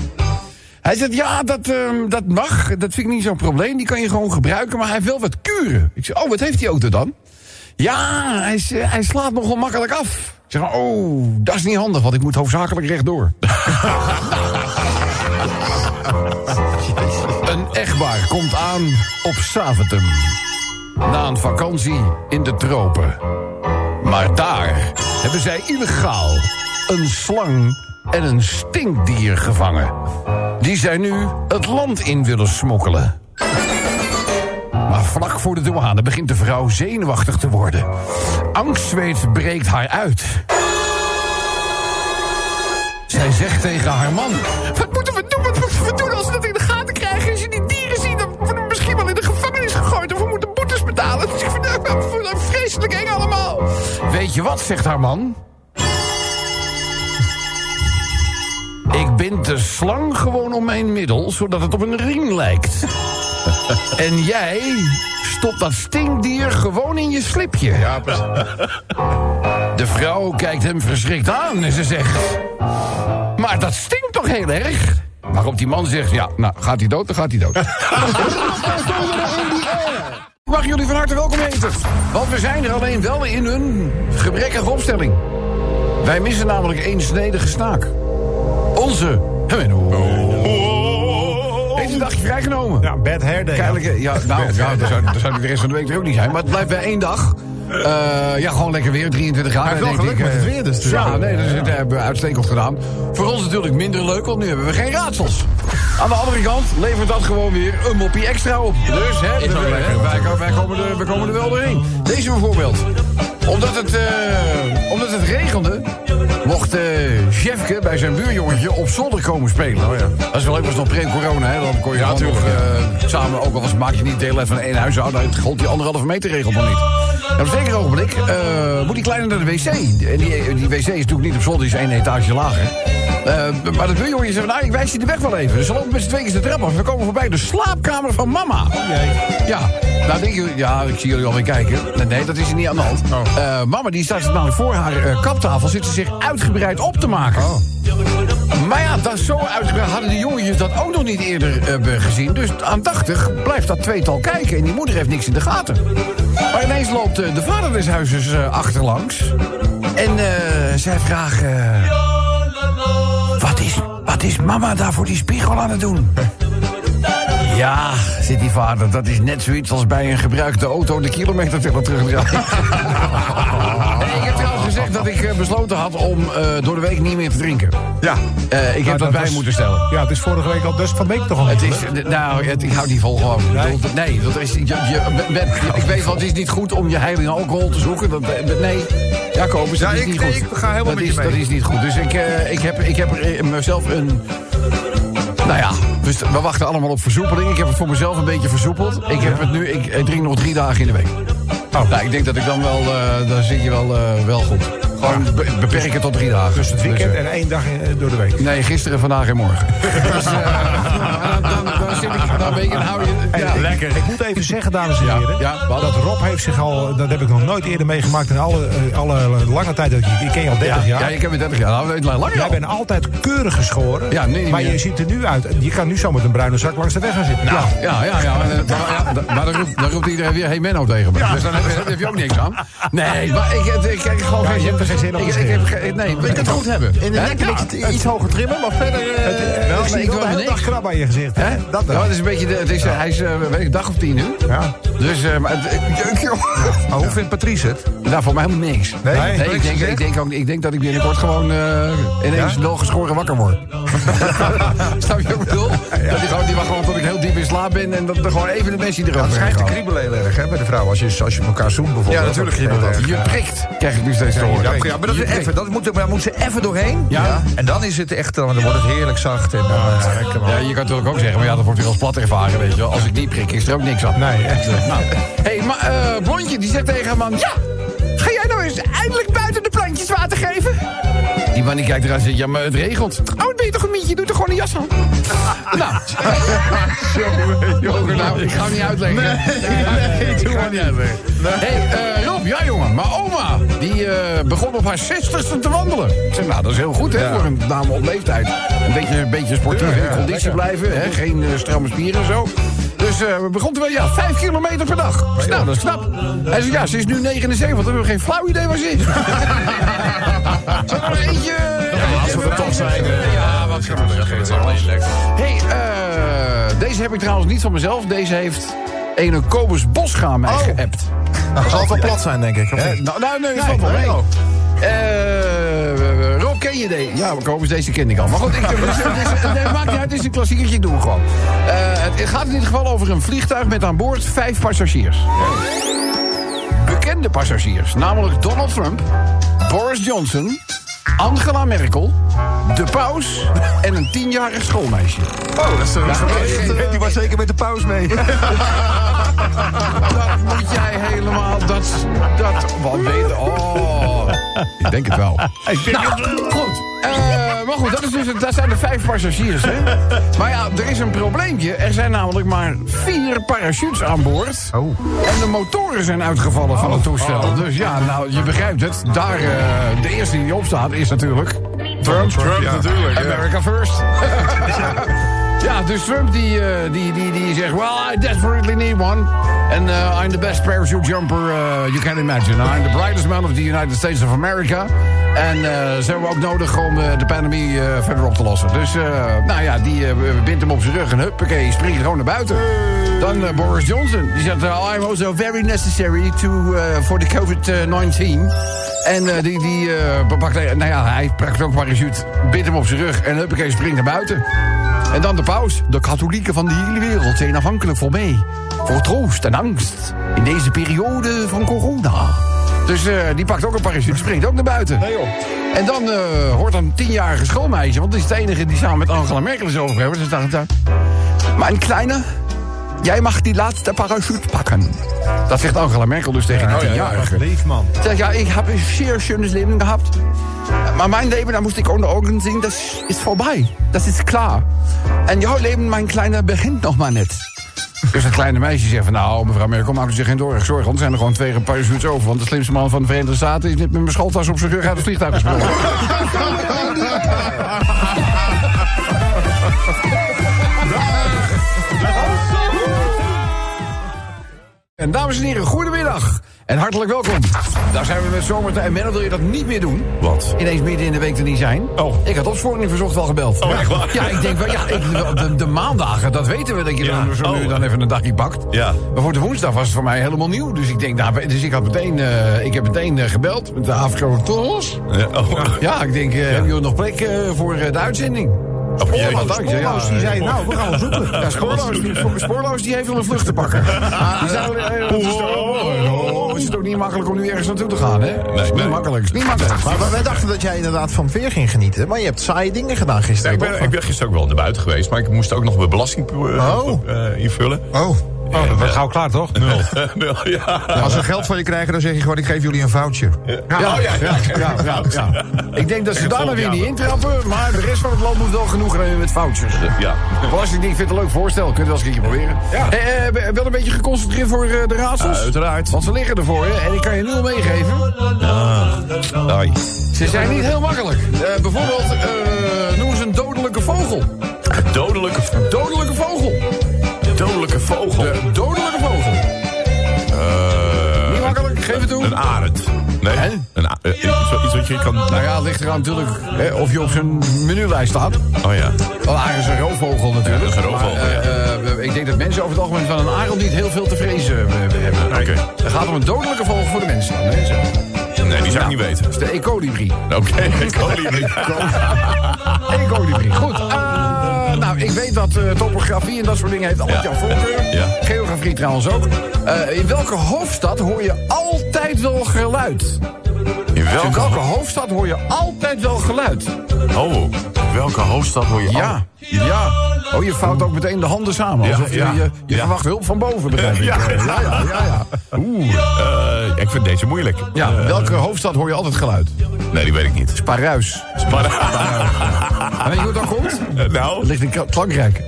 S2: Hij zegt, ja, dat, ehm, dat mag. Dat vind ik niet zo'n probleem. Die kan je gewoon gebruiken, maar hij heeft wel wat kuren. Ik zeg, oh, wat heeft die auto dan? Ja, hij, eh, hij slaat nogal makkelijk af. Zeg, oh, dat is niet handig, want ik moet hoofdzakelijk rechtdoor. [LAUGHS] Een echtpaar komt aan op Saventem. Na een vakantie in de tropen. Maar daar hebben zij illegaal een slang en een stinkdier gevangen. Die zij nu het land in willen smokkelen. Vlak voor de douane begint de vrouw zenuwachtig te worden. Angstzweet breekt haar uit. Zij zegt tegen haar man... Wat moeten we doen? Wat moeten we doen als we dat in de gaten krijgen? Als je die dieren ziet, dan worden we misschien wel in de gevangenis gegooid... of we moeten boetes betalen. Dus ik vind het vreselijk eng allemaal. Weet je wat, zegt haar man? Ik bind de slang gewoon om mijn middel, zodat het op een ring lijkt. [LAUGHS] en jij stopt dat stinkdier gewoon in je slipje. Ja, De vrouw kijkt hem verschrikt aan en ze zegt... Maar dat stinkt toch heel erg? Waarop die man zegt, ja, nou, gaat hij dood, dan gaat hij dood. Ik [LAUGHS] mag jullie van harte welkom heten. Want we zijn er alleen wel in een gebrekkige opstelling. Wij missen namelijk één snedige snaak. Onze... Menno. Heeft een dagje vrijgenomen.
S5: Ja, bad hair day.
S2: Kennelijk, eh, ja, nou, ja, dat zou, de rest van de week er ook niet zijn. Maar het blijft bij één dag. Eh, ja, gewoon lekker weer, 23 graden.
S1: Hij heeft wel geluk met het
S2: eh,
S1: weer, dus.
S2: Ja, nee, dat het, hebben we uitstekend gedaan. Voor ons natuurlijk minder leuk, want nu hebben we geen raadsels. Aan de andere kant levert dat gewoon weer een moppie extra op. Dus, hè, we- wij, wij, wij komen er, wij komen er wel doorheen. Deze bijvoorbeeld. Omdat het, eh, omdat het regende, mocht Jefke bij zijn buurjongetje op zolder komen spelen.
S1: Oh ja.
S2: Dat is wel leuk, was nog pre-corona, hè. Dan kon je nog eh, samen, ook al was, maak je niet deel uit van één huishouden, het gold die anderhalve meter regel nog niet. En op een zeker ogenblik eh, moet die kleine naar de wc. En die, die wc is natuurlijk niet op zolder, die is één etage lager. Maar de buurjongetje zegt, nou, ik wijs je de weg wel even. Dus ze lopen met z'n tweeën de trap af. We komen voorbij de slaapkamer van mama. Ja, nou denk je, ja, ik zie jullie alweer kijken. Nee, dat is er niet aan de hand. Eh, mama die staat namelijk voor haar eh, kaptafel, zit ze zich uitgebreid op te maken. Maar ja, dat zo uitgebreid hadden de jongetjes dat ook nog niet eerder eh, gezien. Dus aandachtig blijft dat tweetal kijken en die moeder heeft niks in de gaten. Maar ineens loopt de vader des huizes achterlangs. En zij vraagt... wat, is, wat is mama daar voor die spiegel aan het doen? Ja, zit die vader, dat is net zoiets als bij een gebruikte auto de kilometer terug terugdraaien. [LAUGHS] Nee, ik heb trouwens gezegd dat ik eh, besloten had om eh, door de week niet meer te drinken.
S1: Ja.
S2: Eh, ik heb dat,
S5: dat
S2: bij
S5: was-
S2: moeten stellen.
S5: Ja, het is vorige week al, dus van week toch al
S2: Het is, nou, het, ik hou die vol gewoon.
S5: Nee.
S2: Dat is, je, ik weet wel, het is niet goed om je heilige alcohol te zoeken. Dat, nee, ja, Kobus, dat
S1: Ja,
S2: is
S1: ik-
S2: niet goed.
S1: ik ga helemaal
S2: dat
S1: met
S2: is,
S1: je mee.
S2: Dat is niet goed. Dus ik, ik, heb, ik heb mezelf een... Nou ja, dus we wachten allemaal op versoepeling. Ik heb het voor mezelf een beetje versoepeld. Ik heb het nu, ik, ik drink nog drie dagen in de week.
S5: Oh.
S2: Nou, ik denk dat ik dan wel, eh dan zit je wel, eh, wel goed. Gewoon be- beperken tot drie dagen.
S5: Dus het weekend
S2: eh,
S5: en één dag in- door de week.
S2: Nee, gisteren, vandaag en morgen. [LAUGHS] dus, eh, [LAUGHS] dan, dan, dan zit ik, dan weet je, hou je... Ja,
S5: Lekker. Ik moet even zeggen, dames en
S2: Ja,
S5: heren.
S2: ja,
S5: dat Rob heeft zich al, dat heb ik nog nooit eerder meegemaakt in alle, eh, alle lange tijd dat ik je, ik ken je al 30 jaar.
S2: Ja, ik heb het 30 jaar. Nou, weet je,
S5: Jij bent altijd keurig geschoren.
S2: Ja, nee,
S5: maar je ziet er nu uit. Je kan nu zo met een bruine zak langs de weg gaan zitten. Nou,
S2: Ja, ja, ja. Maar, maar, ja, da- maar dan, roept, dan roept iedereen weer, hey Menno tegen me. Dus dan heb, je- heb je ook niks aan. Nee, maar ik, ik, ik krijg gewoon
S5: Ja,
S2: geen
S5: je geen zin om
S2: ik, ik Nee, ik het goed hebben?
S1: In de nek het iets hoger trimmen, maar verder... eh,
S2: Wel,
S5: Ik
S2: wil
S5: de hele dag krab aan je gezicht.
S2: Hè?
S5: Dat wel.
S2: het is een beetje de, het is, hij is eh, weet ik, een dag of tien nu.
S4: Ja.
S2: Dus, eh, maar.
S4: Maar hoe vindt Patrice het?
S2: Nou, voor mij helemaal niks.
S4: Nee?
S2: Ik, denk, ik, denk ook, ik denk dat ik binnenkort gewoon ineens
S4: Ja?
S2: geschoren wakker word. [LAUGHS] Snap je wat ik bedoel? Dat die, gewoon, die wacht gewoon tot ik heel diep in slaap ben en dat er gewoon even de mensen die
S4: Dat schijnt te kriebelen heel erg hè, bij de vrouw. Als je, als je elkaar zoent bijvoorbeeld.
S1: Ja, natuurlijk kriebelt dat.
S2: Je prikt, krijg ik nu steeds te horen.
S4: Ja, ja, maar dat is even. Dat moet, daar moet ze even doorheen.
S2: Ja.
S4: En dan is het echt, dan wordt het heerlijk zacht. En dan, eh.
S2: Ja, je kan natuurlijk ook zeggen, maar ja, dat wordt weer als plat ervaren, weet je wel. Als ik niet prik, is er ook niks aan.
S5: Nee, echt.
S2: Nou, hé, maar eh, Blondje, die zegt tegen haar man... Ja, ga jij nou eens eindelijk buiten de plantjes water geven? Die kijkt eruit en zegt, ja, maar het regelt. Oh, wat ben je toch een mietje? Doe toch gewoon een jas aan? [LAUGHS] nou. Jongen, nou, ik ga hem niet uitleggen. Nee, nee, doe maar niet uitleggen. Hé, hey, Rob, ja jongen, maar oma, die eh, begon op haar zestigste te wandelen. Ik zeg, nou, dat is heel goed, hè, voor een dame op leeftijd. Een beetje, een beetje sportief in conditie blijven, hè, geen eh, stramme spieren en zo. Dus eh, we begonnen wel, ja, vijf kilometer per dag. Nou, dat is knap. Hij zegt, ja, ze is nu 79, we hebben geen flauw idee waar ze is. [LAUGHS] Zal er eentje... Ja,
S3: als we er toch zijn, eh,
S2: Ja, wat gaan we zeggen. Het is alleen lekker. hey, eh, deze heb ik trouwens niet van mezelf. Deze heeft ene Kobus Bosga mij geappt.
S1: Dat zal wel plat zijn, denk ik. of
S2: Eh, nou, nou, nee, dat valt wel Eh, Rob, ken je deze? Ja, ken ik al. Maar goed, ik, het is, het is, nee, maakt niet uit, het is een klassiekertje, ik doe gewoon. Eh, het gaat in ieder geval over een vliegtuig met aan boord vijf passagiers. Bekende passagiers, namelijk Donald Trump, Boris Johnson, Angela Merkel, de paus en een tienjarig schoolmeisje.
S1: Oh, dat is een
S4: Die was zeker met de pauze mee. [LAUGHS]
S2: Dat moet jij helemaal. Dat. dat wat beter. Oh. Ik denk het wel. Ik denk het wel. Goed. Eh, maar goed, dat, is dus, dat zijn de vijf passagiers. Hè? [LAUGHS] Maar ja, er is een probleempje. Er zijn namelijk maar vier parachutes aan boord.
S4: Oh.
S2: En de motoren zijn uitgevallen van het toestel. Dus ja, nou, je begrijpt het. Daar, eh, de eerste die opstaat is natuurlijk... Trump. Trump, natuurlijk. America first. [LAUGHS] [LAUGHS] Ja, dus Trump die, eh, die, die, die zegt... Well, I desperately need one. And uh, I'm the best parachute jumper uh, you can imagine. I'm the brightest man of the United States of America. En uh, ze hebben ook nodig om de pandemie verder op te lossen. Dus, nou ja, die bindt hem op zijn rug en huppakee, springt gewoon naar buiten. Dan Boris Johnson, die zegt... I'm also very necessary to, for the COVID-19. En uh, die, die uh, pakt... Nou ja, hij pakt ook parachute, bindt hem op zijn rug en huppakee, springt naar buiten. En dan de paus. De katholieken van de hele wereld zijn afhankelijk voor mij. Voor troost en angst. In deze periode van corona. Dus uh, die pakt ook een parachute, springt ook naar buiten.
S1: Nee, joh.
S2: En dan hoort een tienjarige schoolmeisje... want dat is het enige die samen met Angela Merkel is over hebben. Ze staat daar. Mijn kleine, jij mag die laatste parachute pakken. Dat zegt Angela Merkel dus tegen die tienjarige.
S5: Leef, man.
S2: Zeg, ja, ik heb een zeer schönes Leben gehabt. Maar mijn leven, daar moest ik onder ogen zien, dat is voorbij. Dat is klaar. En jouw leven, mijn kleine, begint nog maar net. Dus dat kleine meisje zegt van... nou, mevrouw Merkel, maak u zich geen zorgen. Want er zijn er gewoon twee parachutes over. Want de slimste man van de Verenigde Staten... is net met mijn schooltas op zijn rug uit het vliegtuig gesprongen. [LAUGHS] [LAUGHS] En dames en heren, goedemiddag. En hartelijk welkom. Daar zijn we met zomertijd. En Menno, wil je dat niet meer doen?
S3: Wat?
S2: Ineens midden in de week er niet zijn.
S3: Oh.
S2: Ik had opsporing verzocht wel gebeld.
S3: Oh, echt waar?
S2: Ja, ik denk wel, ja, ik, de, de maandagen, dat weten we, dat je
S3: Ja.
S2: dan zo nu
S3: Oh.
S2: dan even een dagje pakt.
S3: Ja.
S2: Maar voor de woensdag was het voor mij helemaal nieuw. Dus ik denk, nou, dus ik had meteen, eh, ik heb meteen eh, gebeld met de afgelopen Tollos.
S3: Ja, oh.
S2: Ja, ik denk, eh, hebben jullie nog plek voor de uitzending?
S3: Oh.
S2: Spoorloos,
S5: die zei, nou, we gaan wel zoeken.
S2: ja, Spoorloos, die, Spoorloos die heeft wel een vlucht te pakken. [LAUGHS] Die eh, is is het ook niet makkelijk om nu ergens naartoe te gaan, hè? Is niet
S3: nee.
S2: makkelijk, is niet makkelijk.
S1: Maar wij- wij dachten dat jij inderdaad van weer ging genieten. Maar je hebt saaie dingen gedaan
S3: Ja,
S1: gisteren.
S3: ik, ben, ik ben gisteren ook wel naar buiten geweest, maar ik moest ook nog mijn belasting
S1: Oh.
S3: eh, invullen.
S1: Oh.
S5: Oh, dat wordt gauw klaar, toch? Nul. [LAUGHS]
S3: Nul, ja.
S4: Als ze geld van je krijgen, dan zeg je gewoon, ik geef jullie een voucher.
S2: Ja, ja, ja, ja, ja, [LAUGHS] ja. Ik denk dat ze daar weer niet intrappen, maar de rest van het land moet wel genoeg hebben met foutjes.
S3: Ja.
S2: Belastingdienst vindt het een leuk voorstel, kun je wel eens een keertje proberen.
S5: Ja.
S2: Eh, eh, wel een beetje geconcentreerd voor eh, de raadsels?
S3: Uiteraard.
S2: Want ze liggen ervoor, hè, en ik kan je nul meegeven.
S3: Ai.
S2: Ze zijn niet heel makkelijk. Eh, bijvoorbeeld, eh, noem eens een dodelijke vogel.
S3: Dodelijke,
S2: Dodelijke vogel.
S3: Vogel.
S2: De dodelijke vogel.
S3: Eh,
S2: Niet makkelijk, geef het toe.
S3: een arend. Nee,
S2: Hè?
S3: een a- eh, iets, wat- wat kan...
S2: Nou ja, het ligt eraan natuurlijk hè, of je op zijn menulijst staat.
S3: Oh ja.
S2: Wel, hij is een roofvogel natuurlijk.
S3: Ja, dat is een roofvogel,
S2: Maar, eh, eh, ik denk dat mensen over het algemeen van een arend niet heel veel te vrezen eh, hebben.
S3: Oké.
S2: Het gaat om een dodelijke vogel voor de mensen dan. Hè?
S3: Nee, die zou ik niet weten.
S2: Dat is de ecolibri.
S3: Oké, ik kolibrie. [LAUGHS]
S2: Ecolibri. Goed. eh, nou, ik weet dat eh, topografie en dat soort dingen heeft altijd
S3: Ja.
S2: jouw voorkeur.
S3: Ja.
S2: Geografie trouwens ook. Eh, in welke hoofdstad hoor je altijd wel geluid?
S3: In
S2: In
S3: welke,
S2: hoofdstad hoor je altijd wel geluid?
S3: oh, in welke hoofdstad hoor je...
S2: Ja, ja. Oh, je vouwt ook meteen de handen samen. Alsof je,
S3: ja.
S2: je, verwacht hulp van boven, begrijp ik.
S3: Ja.
S2: Eh, ja, ja.
S3: Oeh, eh, ik vind deze moeilijk.
S2: Ja, welke hoofdstad hoor je altijd geluid?
S3: Nee, die weet ik niet. Maar,
S2: En [LAUGHS] weet je hoe dat komt? Dat
S3: nou,
S2: ligt in Frankrijk. [LAUGHS]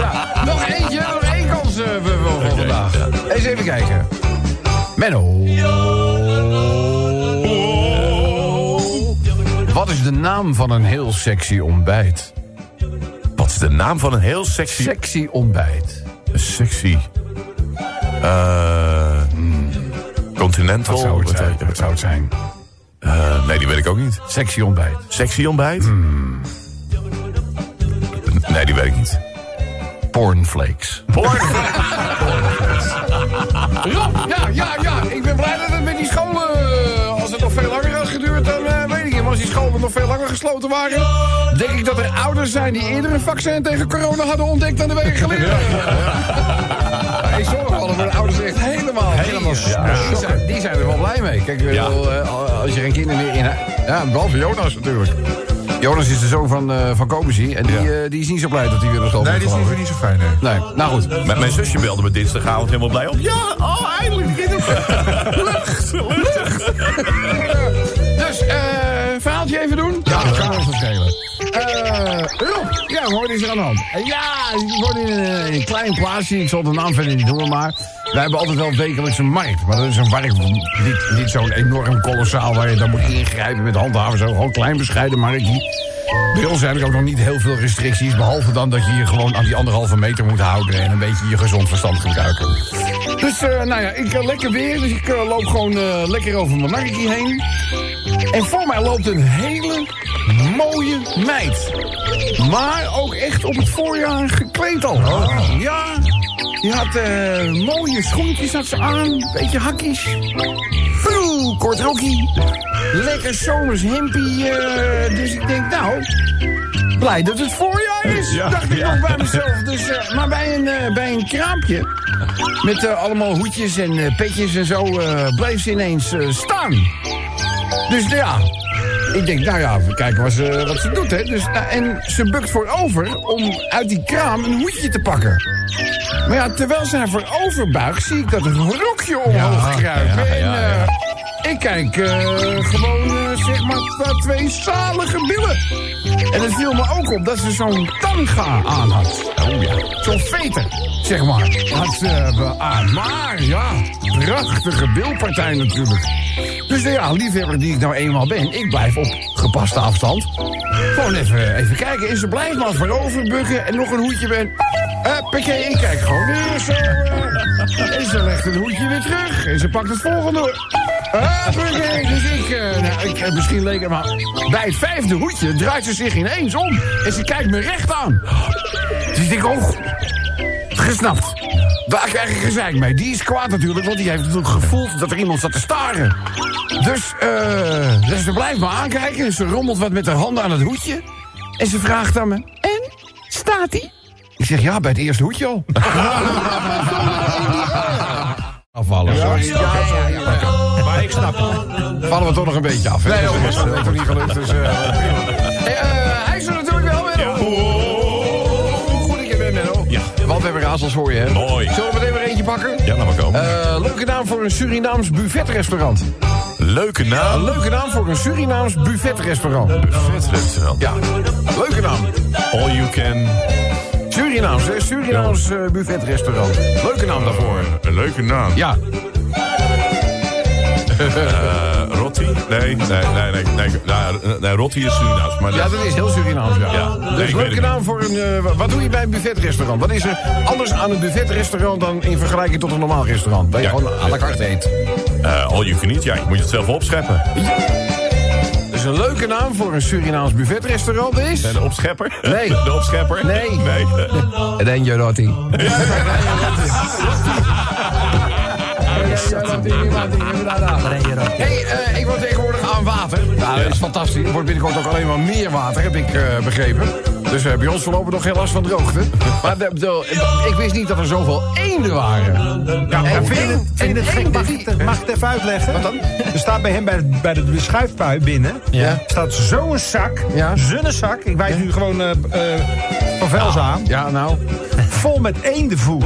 S2: ja, nog eentje, nog één kans eh, voor vandaag. Eens even kijken. Menno. Wat is de naam van een heel sexy ontbijt?
S3: wat is de naam van een heel sexy...
S2: Sexy ontbijt.
S3: sexy... eh Continental?
S2: Wat zou het zijn?
S3: Wat-
S2: Wat zou het zijn?
S3: eh, nee, die weet ik ook niet.
S2: Sexy ontbijt.
S3: Sexy ontbijt? Nee, die weet ik niet.
S2: Pornflakes.
S3: Porn. [LAUGHS]
S2: Ja, ja, ja, ja. Ik ben blij dat het met die scholen... eh, Als het nog veel langer als die scholen nog veel langer gesloten waren... denk ik dat er ouders zijn die eerder een vaccin tegen corona hadden ontdekt dan de weken geleden. Ja, ik zorg voor de ouders echt helemaal... Helemaal die, zijn, die zijn er wel blij mee. Kijk, eh, als je geen kinderen meer in... Ja, behalve Jonas natuurlijk. Jonas is de zoon van, eh van. En die,
S3: Ja.
S2: eh, die is niet zo blij dat hij weer naar school
S4: Nee, die is niet, niet zo fijn, nee.
S2: Nee, nou goed.
S3: Mijn, mijn zusje belde me dinsdagavond helemaal blij op. Ja, oh, eindelijk. [LAUGHS] Lucht, lucht. [LAUGHS]
S2: Eh, verhaaltje even doen? Ja, dat kan ons verschillen. Eh, Rob, ja, hoor, is er aan de hand. Eh, ja, ik in een, in een klein plaatsje, ik zal de naam verder niet noemen, maar... Wij hebben altijd wel wekelijks een markt. Maar dat is een markt niet, niet zo'n enorm kolossaal waar je dan moet ingrijpen met handhaven. Zo, gewoon een klein bescheiden marktje. Bij ons zijn er ook nog niet heel veel restricties. Behalve dan dat je je gewoon aan die anderhalve meter moet houden. En een beetje je gezond verstand gebruiken. Dus, eh, nou ja, ik uh, lekker weer. Dus ik eh, loop gewoon lekker over mijn marktje heen. En voor mij loopt een hele mooie meid. Maar ook echt op het voorjaar gekleed al. Ja, die had mooie schoentjes had ze aan. Beetje hakjes. Oeh, kort rokkie. Lekker zomers hempie. eh, dus ik denk, nou, blij dat het voorjaar is.
S3: Ja,
S2: dacht ik
S3: ja.
S2: nog bij mezelf. Dus, eh, maar bij een, eh, bij een kraampje. Met allemaal hoedjes en petjes en zo. bleef ze ineens staan. Dus ja, ik denk, nou ja, we kijken wat ze, wat ze doet, hè. Dus, nou, en ze bukt voorover om uit die kraam een hoedje te pakken. Maar ja, terwijl ze haar voorover buigt, zie ik dat een rokje omhoog kruipen.
S3: ja,
S2: en
S3: ja, ja.
S2: eh, ik kijk eh, gewoon, eh, zeg maar, naar twee zalige billen. En het viel me ook op dat ze zo'n tanga aan had. Oh ja. Zo'n veter, zeg maar. Had ze eh, aan. Maar ja, prachtige bilpartij natuurlijk. Dus ja, liefhebber die ik nou eenmaal ben, ik blijf op gepaste afstand. Gewoon even, even kijken. En ze blijft maar voorover bukken en nog een hoedje ben. Huppakee, ik kijk gewoon weer zo. eh, en ze legt het hoedje weer terug. En ze pakt het volgende. Huppakee, dus ik, eh, nou, ik, eh, misschien leek het maar... Bij het vijfde hoedje draait ze zich ineens om. En ze kijkt me recht aan. Dus ik oh, gesnapt. Daar krijg ik gezeik mee. Die is kwaad natuurlijk, want die heeft natuurlijk gevoeld dat er iemand zat te staren. Dus, eh, dus ze blijft me aankijken. Ze rommelt wat met haar handen aan het hoedje. En ze vraagt aan me, en, staat hij? Ik zeg, ja, bij het eerste hoedje al. [LAUGHS] Afvallen. Sorry. Ja, ja, ja, ja.
S5: Ik snap het.
S2: Vallen we toch nog een beetje af. hè?
S1: Nee,
S2: dat is toch niet gelukt. Dus, eh, eh, hij is er natuurlijk wel weer. Goed dat je bent, Menno.
S3: Ja.
S2: Want we hebben razels voor je, hè?
S3: Mooi.
S2: Zullen we meteen weer eentje pakken?
S3: Ja, laat maar komen.
S2: Eh, leuke naam voor een Surinaams buffetrestaurant.
S3: Leuke
S2: Een
S3: naam.
S2: leuke naam voor een Surinaams buffetrestaurant.
S3: Buffetrestaurant.
S2: Ja, leuke naam.
S3: All you can.
S2: Surinaams, hè? Surinaams buffetrestaurant. Leuke naam daarvoor.
S3: Een leuke naam.
S2: Ja,
S3: Eh, Rotti? Nee, nee, nee, nee. nee, nee, nee Rotti is Surinaams. Maar
S2: ja, dat is heel Surinaams, ja.
S3: Ja, nee,
S2: dus leuke naam voor een... eh, wat doe je bij een buffetrestaurant? Wat is er anders aan een buffetrestaurant dan in vergelijking tot een normaal restaurant? Dat je
S3: Ja.
S2: gewoon à la carte eet.
S8: Eh all you can eat, ja, je moet het zelf opscheppen.
S2: Dus een leuke naam voor een Surinaams buffetrestaurant is...
S8: En de opschepper?
S2: Nee.
S8: De opschepper?
S2: Nee.
S8: Nee.
S2: Rotti. Hey, eh, ik word tegenwoordig aan water. Nou, dat is fantastisch. Er wordt binnenkort ook alleen maar meer water, heb ik eh, begrepen. Dus eh, bij ons voorlopig nog geen last van droogte. Maar de, de- ik wist niet dat er zoveel eenden waren.
S5: Ja, maar
S2: En
S5: vind je het- vind gek? Mag ik het- mag ik het even uitleggen?
S2: Wat dan?
S5: Er staat bij hem bij de, bij de schuifpui binnen.
S2: Ja.
S5: staat zo'n zak,
S2: Ja.
S5: zonnezak. Ik wijs nu gewoon van Vels aan.
S2: Ja, nou.
S5: Vol met eendenvoer.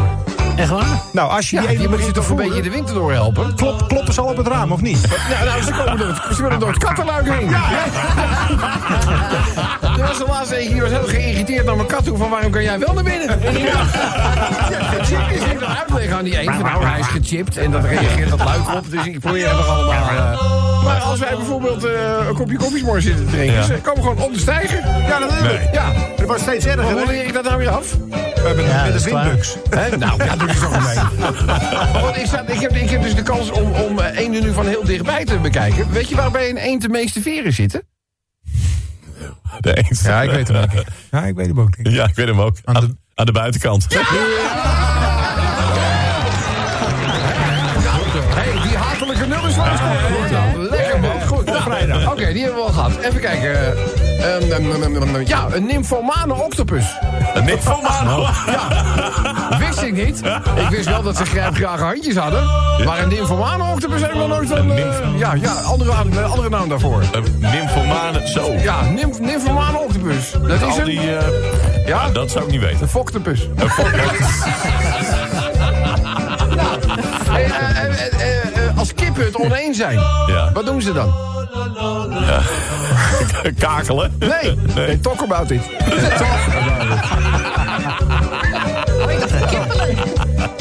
S6: Echt waar?
S5: Nou, als je
S2: Ja,
S5: die
S2: je moet
S5: te
S2: toch een beetje de winter door helpen.
S5: Klop, kloppen ze al op het raam, of niet?
S2: Ja, nou, ze, komen door het, ze willen door het kattenluik heen. Er [LAUGHS] was de laatste eentje, die was heel geïrriteerd naar mijn kat toe... van waarom kan jij wel naar binnen? En die ja, gechipt is. Ik dan uitleggen aan die een van nou, hij is gechipt... en dat reageert dat luik op, dus ik probeer het nog allemaal... eh. maar als wij bijvoorbeeld eh, een kopje koffiesmor zitten te drinken...
S8: Ja.
S2: ze komen gewoon op de stijger.
S5: Ja, natuurlijk.
S8: Nee.
S2: Ja,
S5: Het wordt steeds erger.
S2: hoe leer ik dat nou weer af?
S5: We hebben
S6: Ja,
S5: met
S6: dat
S5: de windbugs.
S2: Hè? Nou, ja, doe je zo mee. Want ik, sta, ik, heb, ik heb dus de kans om, om eh, eenden nu van heel dichtbij te bekijken. Weet je waar bij een eend de meeste veren zitten?
S8: De eens.
S5: Ja, ik weet hem ook. [LAUGHS] Ja, ik weet hem ook niet.
S8: Ja, ik weet hem ook. Aan de, aan de buitenkant.
S2: hey, die hartelijke nummers Lekker man, goed.
S5: Vrijdag.
S2: Oké, die hebben we al gehad. Even kijken. Ja, een nymphomane octopus.
S8: Een nymphomane.
S2: Wist ik niet. Ik wist wel dat ze grijpgrage handjes hadden. Maar een nymphomane octopus heb ik nog nooit van... eh, ja, ja, andere, een andere naam daarvoor.
S8: Een nymphomane. Zo.
S2: Ja, nymph, nymphomane octopus. Dat is een...
S8: die... eh,
S2: Ja,
S8: ja, dat zou ik niet weten.
S2: een foktopus.
S8: Een
S2: Hey, [LAUGHS] eh, eh, eh, eh, als kippen het oneens zijn,
S8: Ja.
S2: wat doen ze dan? [LAUGHS]
S8: Kakelen.
S2: Nee, nee. talk about it.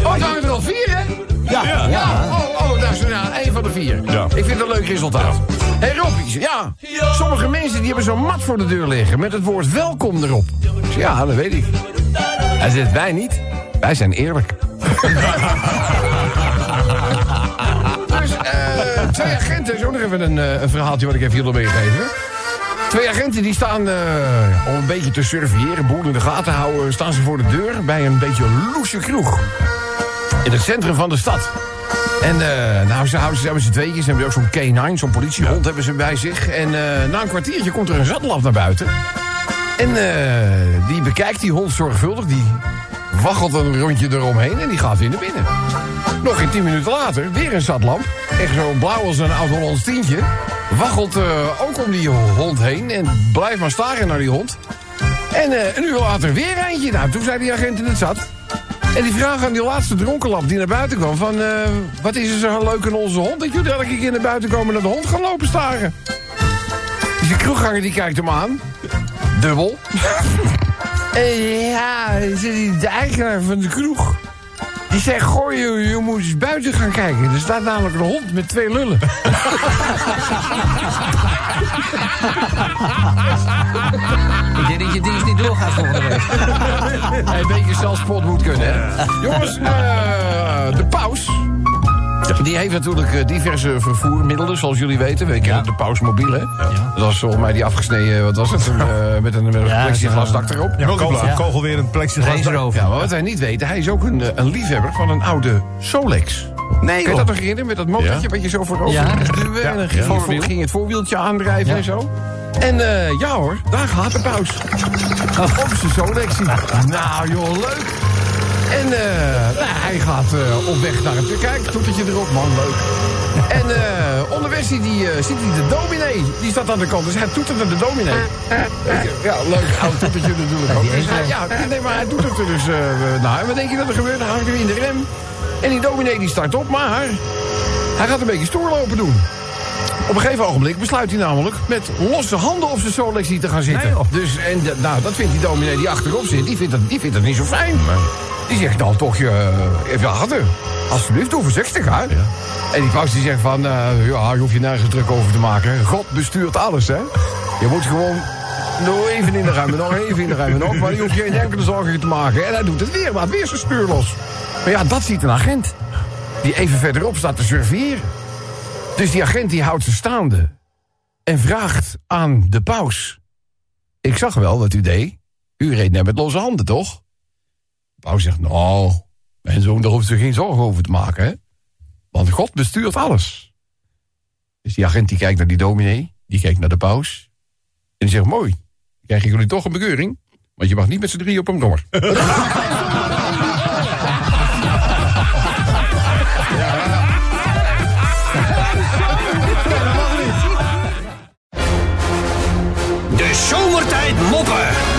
S2: Oh, het waren er al vier, hè?
S8: Ja.
S2: Ja, oh, oh, dat is ja, één van de vier.
S8: Ja.
S2: Ik vind het een leuk resultaat. Hé hey, Robbie, ja, sommige mensen die hebben zo'n mat voor de deur liggen met het woord welkom erop. Ja, dat weet ik. Hij zegt, wij niet. Wij zijn eerlijk. [LAUGHS] dus eh, twee agenten, zo nog even een, eh, een verhaaltje wat ik even jullie meegeven. Twee agenten die staan eh, om een beetje te surveilleren, boel in de gaten houden, staan ze voor de deur bij een beetje loesje kroeg. In het centrum van de stad. En eh, nou, ze houden ze hebben ze tweetjes. Ze hebben ook zo'n K9, zo'n politiehond hebben ze bij zich. En eh, na een kwartiertje komt er een zatlap naar buiten. En die bekijkt die hond zorgvuldig. Die waggelt een rondje eromheen en die gaat weer naar binnen. Nog geen tien minuten later, weer een zatlamp. Echt zo blauw als een oud-Hollands tientje. Waggelt eh, ook om die hond heen en blijft maar staren naar die hond. En eh, een uur later weer eentje. Nou, toen zei die agent in het zat. En die vraag aan die laatste dronkenlap die naar buiten kwam... van, eh, wat is er zo leuk aan onze hond... dat jullie elke keer naar buiten komen en naar de hond gaan lopen staren? Dus die kroegganger die kijkt hem aan. Dubbel. [LAUGHS] ja, zit de eigenaar van de kroeg. Die zegt, gooi je, je moet eens buiten gaan kijken. Er staat namelijk een hond met twee lullen.
S9: Ik denk dat je dienst niet doorgaat volgende week.
S2: Een beetje zelfspot moet kunnen, hè? Jongens, eh, de paus... Die heeft natuurlijk eh, diverse vervoermiddelen, zoals jullie weten. We kennen de pausmobiel, hè? Dat was volgens mij die afgesneden, wat was het? Een, [LAUGHS] eh, met een, met een
S9: Ja,
S2: plexiglasdak erop.
S5: Ja, kogel,
S9: Ja.
S5: kogel weer een plexiglas.
S9: Range Rover.
S2: Ja, maar wat wij niet weten, hij is ook een, eh, een liefhebber van een oude Solex.
S3: Nee,
S2: Kun je dat nog herinneren? Met dat motortje wat je zo voorover
S9: Ja.
S2: moest duwen. En dan ging, je voor- ging het voorwieltje aandrijven en zo. En eh, ja hoor, daar gaat de paus. Op zijn Solexie. [LAUGHS] Nou joh, leuk. En eh, nou, hij gaat eh, op weg naar het... Kijk, toetertje erop, man, leuk. En eh, onderweg ziet hij, ziet hij de dominee. Die staat aan de kant, dus hij toetert naar de dominee. Ja, leuk, oud toetertje natuurlijk ook. Dus hij, ja, nee, maar hij doet er dus naar. En wat denk je dat er gebeurt? Dan hangt hij in de rem. En die dominee die start op, maar hij gaat een beetje stoerlopen doen. Op een gegeven ogenblik besluit hij namelijk met losse handen op zijn Solexie te gaan zitten.
S5: Nee,
S2: dus, en de- nou, dat vindt die dominee die achterop zit, die vindt dat, die vindt dat niet zo fijn. Die zegt dan toch, je, even harder. Alsjeblieft, doe voorzichtig, hè. En die paus die zegt van, eh, ja, je hoeft je nergens druk over te maken. God bestuurt alles, hè. Je moet gewoon nog even in de ruimte, nog even in de ruimte. Nog, maar je hoeft geen enkele zorgen te maken. En hij doet het weer, laat weer zijn stuur los. Maar ja, dat ziet een agent. Die even verderop staat te surveilleren. Dus die agent die houdt ze staande en vraagt aan de paus... Ik zag wel wat u deed. U reed net met losse handen, toch? De paus zegt, nou, mijn zoon, daar hoeft ze geen zorgen over te maken. Hè? Want God bestuurt alles. Dus die agent die kijkt naar die dominee, die kijkt naar de paus. En die zegt, mooi, krijgen jullie toch een bekeuring? Want je mag niet met z'n drie op een dommer. ja. [LAUGHS] De zomertijd moppen.